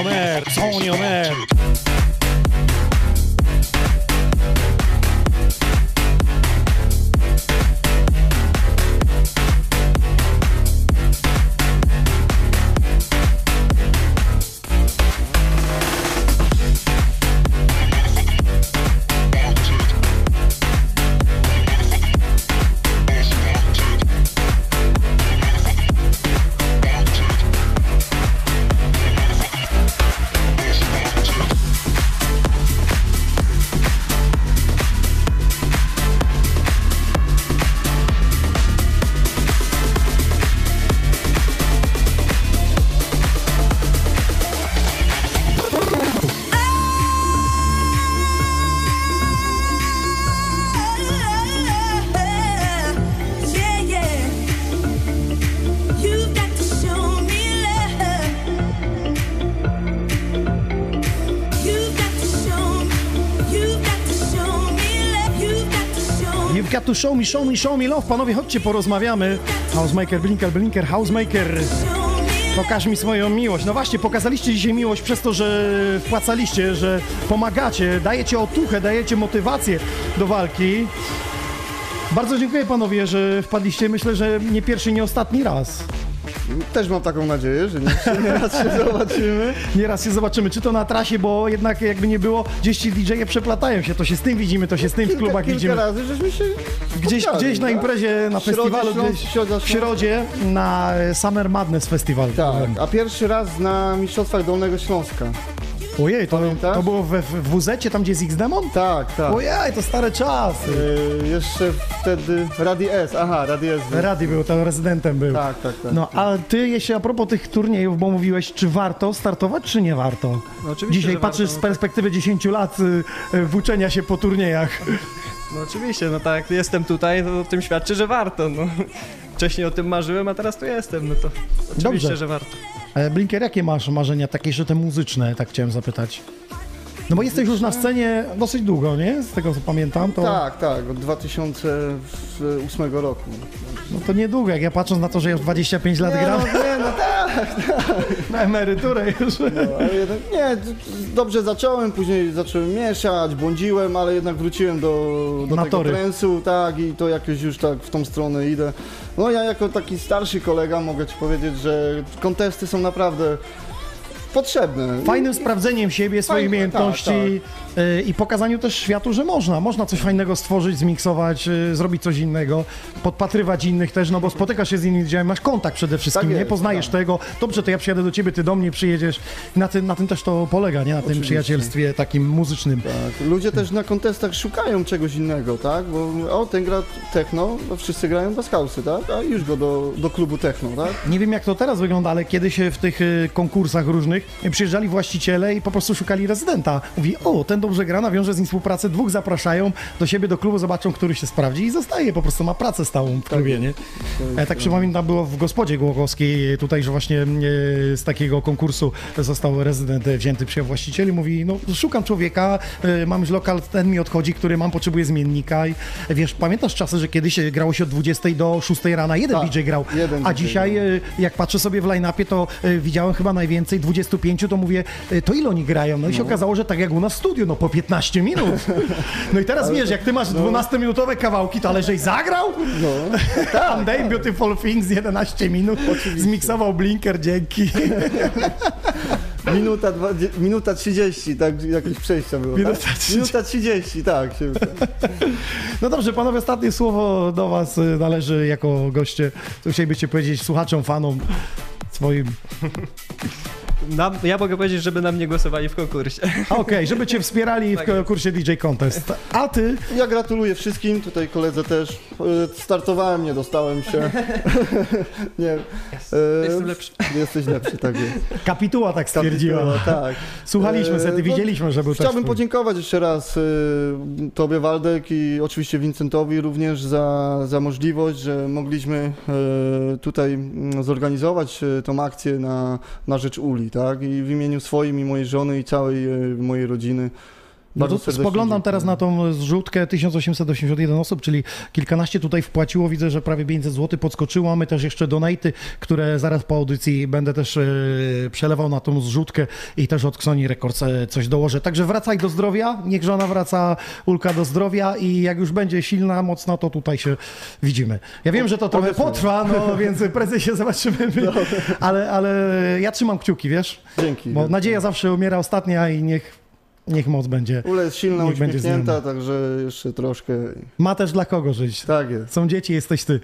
Air, Sony on show me, show me, show me love. Panowie, chodźcie, porozmawiamy. Housemaker, blinker, blinker, housemaker. Pokaż mi swoją miłość. No właśnie, pokazaliście dzisiaj miłość przez to, że wpłacaliście, że pomagacie, dajecie otuchę, dajecie motywację do walki. Bardzo dziękuję panowie, że wpadliście. Myślę, że nie pierwszy, nie ostatni raz. Też mam taką nadzieję, że nie, nie raz się zobaczymy. Nieraz się zobaczymy, czy to na trasie, bo jednak jakby nie było, gdzieś ci DJ-e przeplatają się, to się z tym widzimy, to się z tym w Kilka, klubach kilka widzimy. razy żeśmy się Gdzieś, gdzieś na tak? imprezie, na W festiwalu, Śląsk- gdzieś Środa w. Środzie na e, Summer Madness Festival. Tak, a pierwszy raz na Mistrzostwach Dolnego Śląska. Ojej, to, to było we, w WZ, tam gdzie jest X-Demon? Tak, tak. Ojej, to stare czasy. Yy, jeszcze wtedy Radi S, aha, Radi S. był. Rady był, tam rezydentem był. Tak, tak, tak. No, a ty, jeśli a propos tych turniejów, bo mówiłeś, czy warto startować, czy nie warto? No oczywiście, Dzisiaj że patrzysz warto, z perspektywy 10 lat y, y, włóczenia się po turniejach. No oczywiście, no tak, jestem tutaj, to o tym świadczy, że warto, no. Wcześniej o tym marzyłem, a teraz tu jestem, no to oczywiście, Dobrze. że warto. E, Blinker, jakie masz marzenia, takie jeszcze te muzyczne, tak chciałem zapytać? No bo jesteś już na scenie dosyć długo, nie? Z tego co pamiętam, to... Tak, tak, od 2008 roku. No to niedługo, jak ja patrząc na to, że już 25 lat Nie, gram no, nie, no tak, na emeryturę już. No, ale jednak, nie, dobrze zacząłem, później zacząłem mieszać, błądziłem, ale jednak wróciłem do, do Na tego tory. trensu, tak, i to jakoś już tak w tą stronę idę. No ja jako taki starszy kolega mogę Ci powiedzieć, że kontesty są naprawdę potrzebne. Fajnym sprawdzeniem siebie, swoich Fajne, umiejętności tak, i pokazaniu też światu, że można. Można coś fajnego stworzyć, zmiksować, y, zrobić coś innego, podpatrywać innych też, no bo spotykasz się z innymi ludziami, masz kontakt przede wszystkim, Tak nie? jest, Poznajesz tego. Dobrze, to ja przyjadę do ciebie, ty do mnie przyjedziesz. Na tym, na tym też to polega, nie? Na tym Oczywiście. przyjacielstwie takim muzycznym. Tak. Ludzie też na kontestach szukają czegoś innego, tak? Bo o, ten gra techno, no wszyscy grają bez house'y, tak? A już go do, do klubu techno, tak? Nie wiem jak to teraz wygląda, ale kiedyś w tych y, konkursach różnych y, przyjeżdżali właściciele i po prostu szukali rezydenta. Mówi, o, ten dobrze gra, nawiąże z nim współpracę, dwóch zapraszą do siebie do klubu, zobaczą, który się sprawdzi i zostaje, po prostu ma pracę stałą w klubie, nie? Ja tak przypominam, było w gospodzie Głogowskiej tutaj, że właśnie e, z takiego konkursu został rezydent e, wzięty przez właścicieli. Mówi, no szukam człowieka, e, mam już lokal, ten mi odchodzi, który mam, potrzebuję zmiennika. I e, wiesz, pamiętasz czasy, że kiedyś e, grało się od 20 do 6 rana, jeden Tak, DJ grał, jeden a dzisiaj e, jak patrzę sobie w line-upie, to e, widziałem chyba najwięcej, 25, to mówię, e, to ile oni grają? No i się okazało, że tak jak u nas w studiu, no po 15 minut. No i teraz wiesz, jak ty masz 12-minutowe kawałki, to ale żeś zagrał? No. One Day Beautiful Things 11 minut, zmiksował Blinker, dzięki. Minuta, dwa, minuta 30, tak jakieś przejścia było, Minuta tak? 30. Minuta 30, tak. Się, No dobrze, panowie, ostatnie słowo do was y, należy jako goście. Co chcielibyście powiedzieć słuchaczom, fanom swoim? Nam, ja mogę powiedzieć, żeby na mnie głosowali w konkursie. Okej, żeby cię wspierali w Tak jest. kursie DJ Contest. A ty? Ja gratuluję wszystkim, tutaj koledze też. E, Startowałem, nie dostałem się. nie. E, Jestem lepszy. Jesteś lepszy, tak jest. Kapituła tak stwierdziła. Kapituła, tak. Słuchaliśmy E, wtedy, no, widzieliśmy, że był Chciałbym podziękować jeszcze raz Tobie, Waldek, i oczywiście Vincentowi również za, za możliwość, że mogliśmy tutaj mm, zorganizować tą akcję na, na rzecz Uli, tak? I w imieniu swoim i mojej żony i całej y, mojej rodziny. No to spoglądam teraz na tą zrzutkę 1881 osób, czyli kilkanaście tutaj wpłaciło. Widzę, że prawie 500 zł podskoczyło. Mamy też jeszcze donaty, które zaraz po audycji będę też e, przelewał na tą zrzutkę i też od Xoni Records e, coś dołożę. Także wracaj do zdrowia, niech żona wraca, Ulka do zdrowia i jak już będzie silna, mocna, to tutaj się widzimy. Ja wiem, że to trochę potrwa, no więc prędzej się zobaczymy, ale, ale ja trzymam kciuki, wiesz? Dzięki. Bo nadzieja zawsze umiera ostatnia i niech, niech moc będzie. Ula jest silna, Niech uśmiechnięta, także jeszcze troszkę. Ma też dla kogo żyć. Tak jest. Są dzieci, jesteś ty.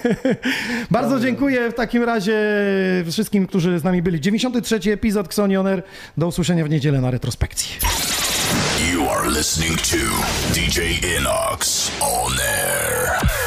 Bardzo dziękuję w takim razie wszystkim, którzy z nami byli. 93 epizod Xonioner. Do usłyszenia w niedzielę na retrospekcji. You are listening to DJ Inox on air.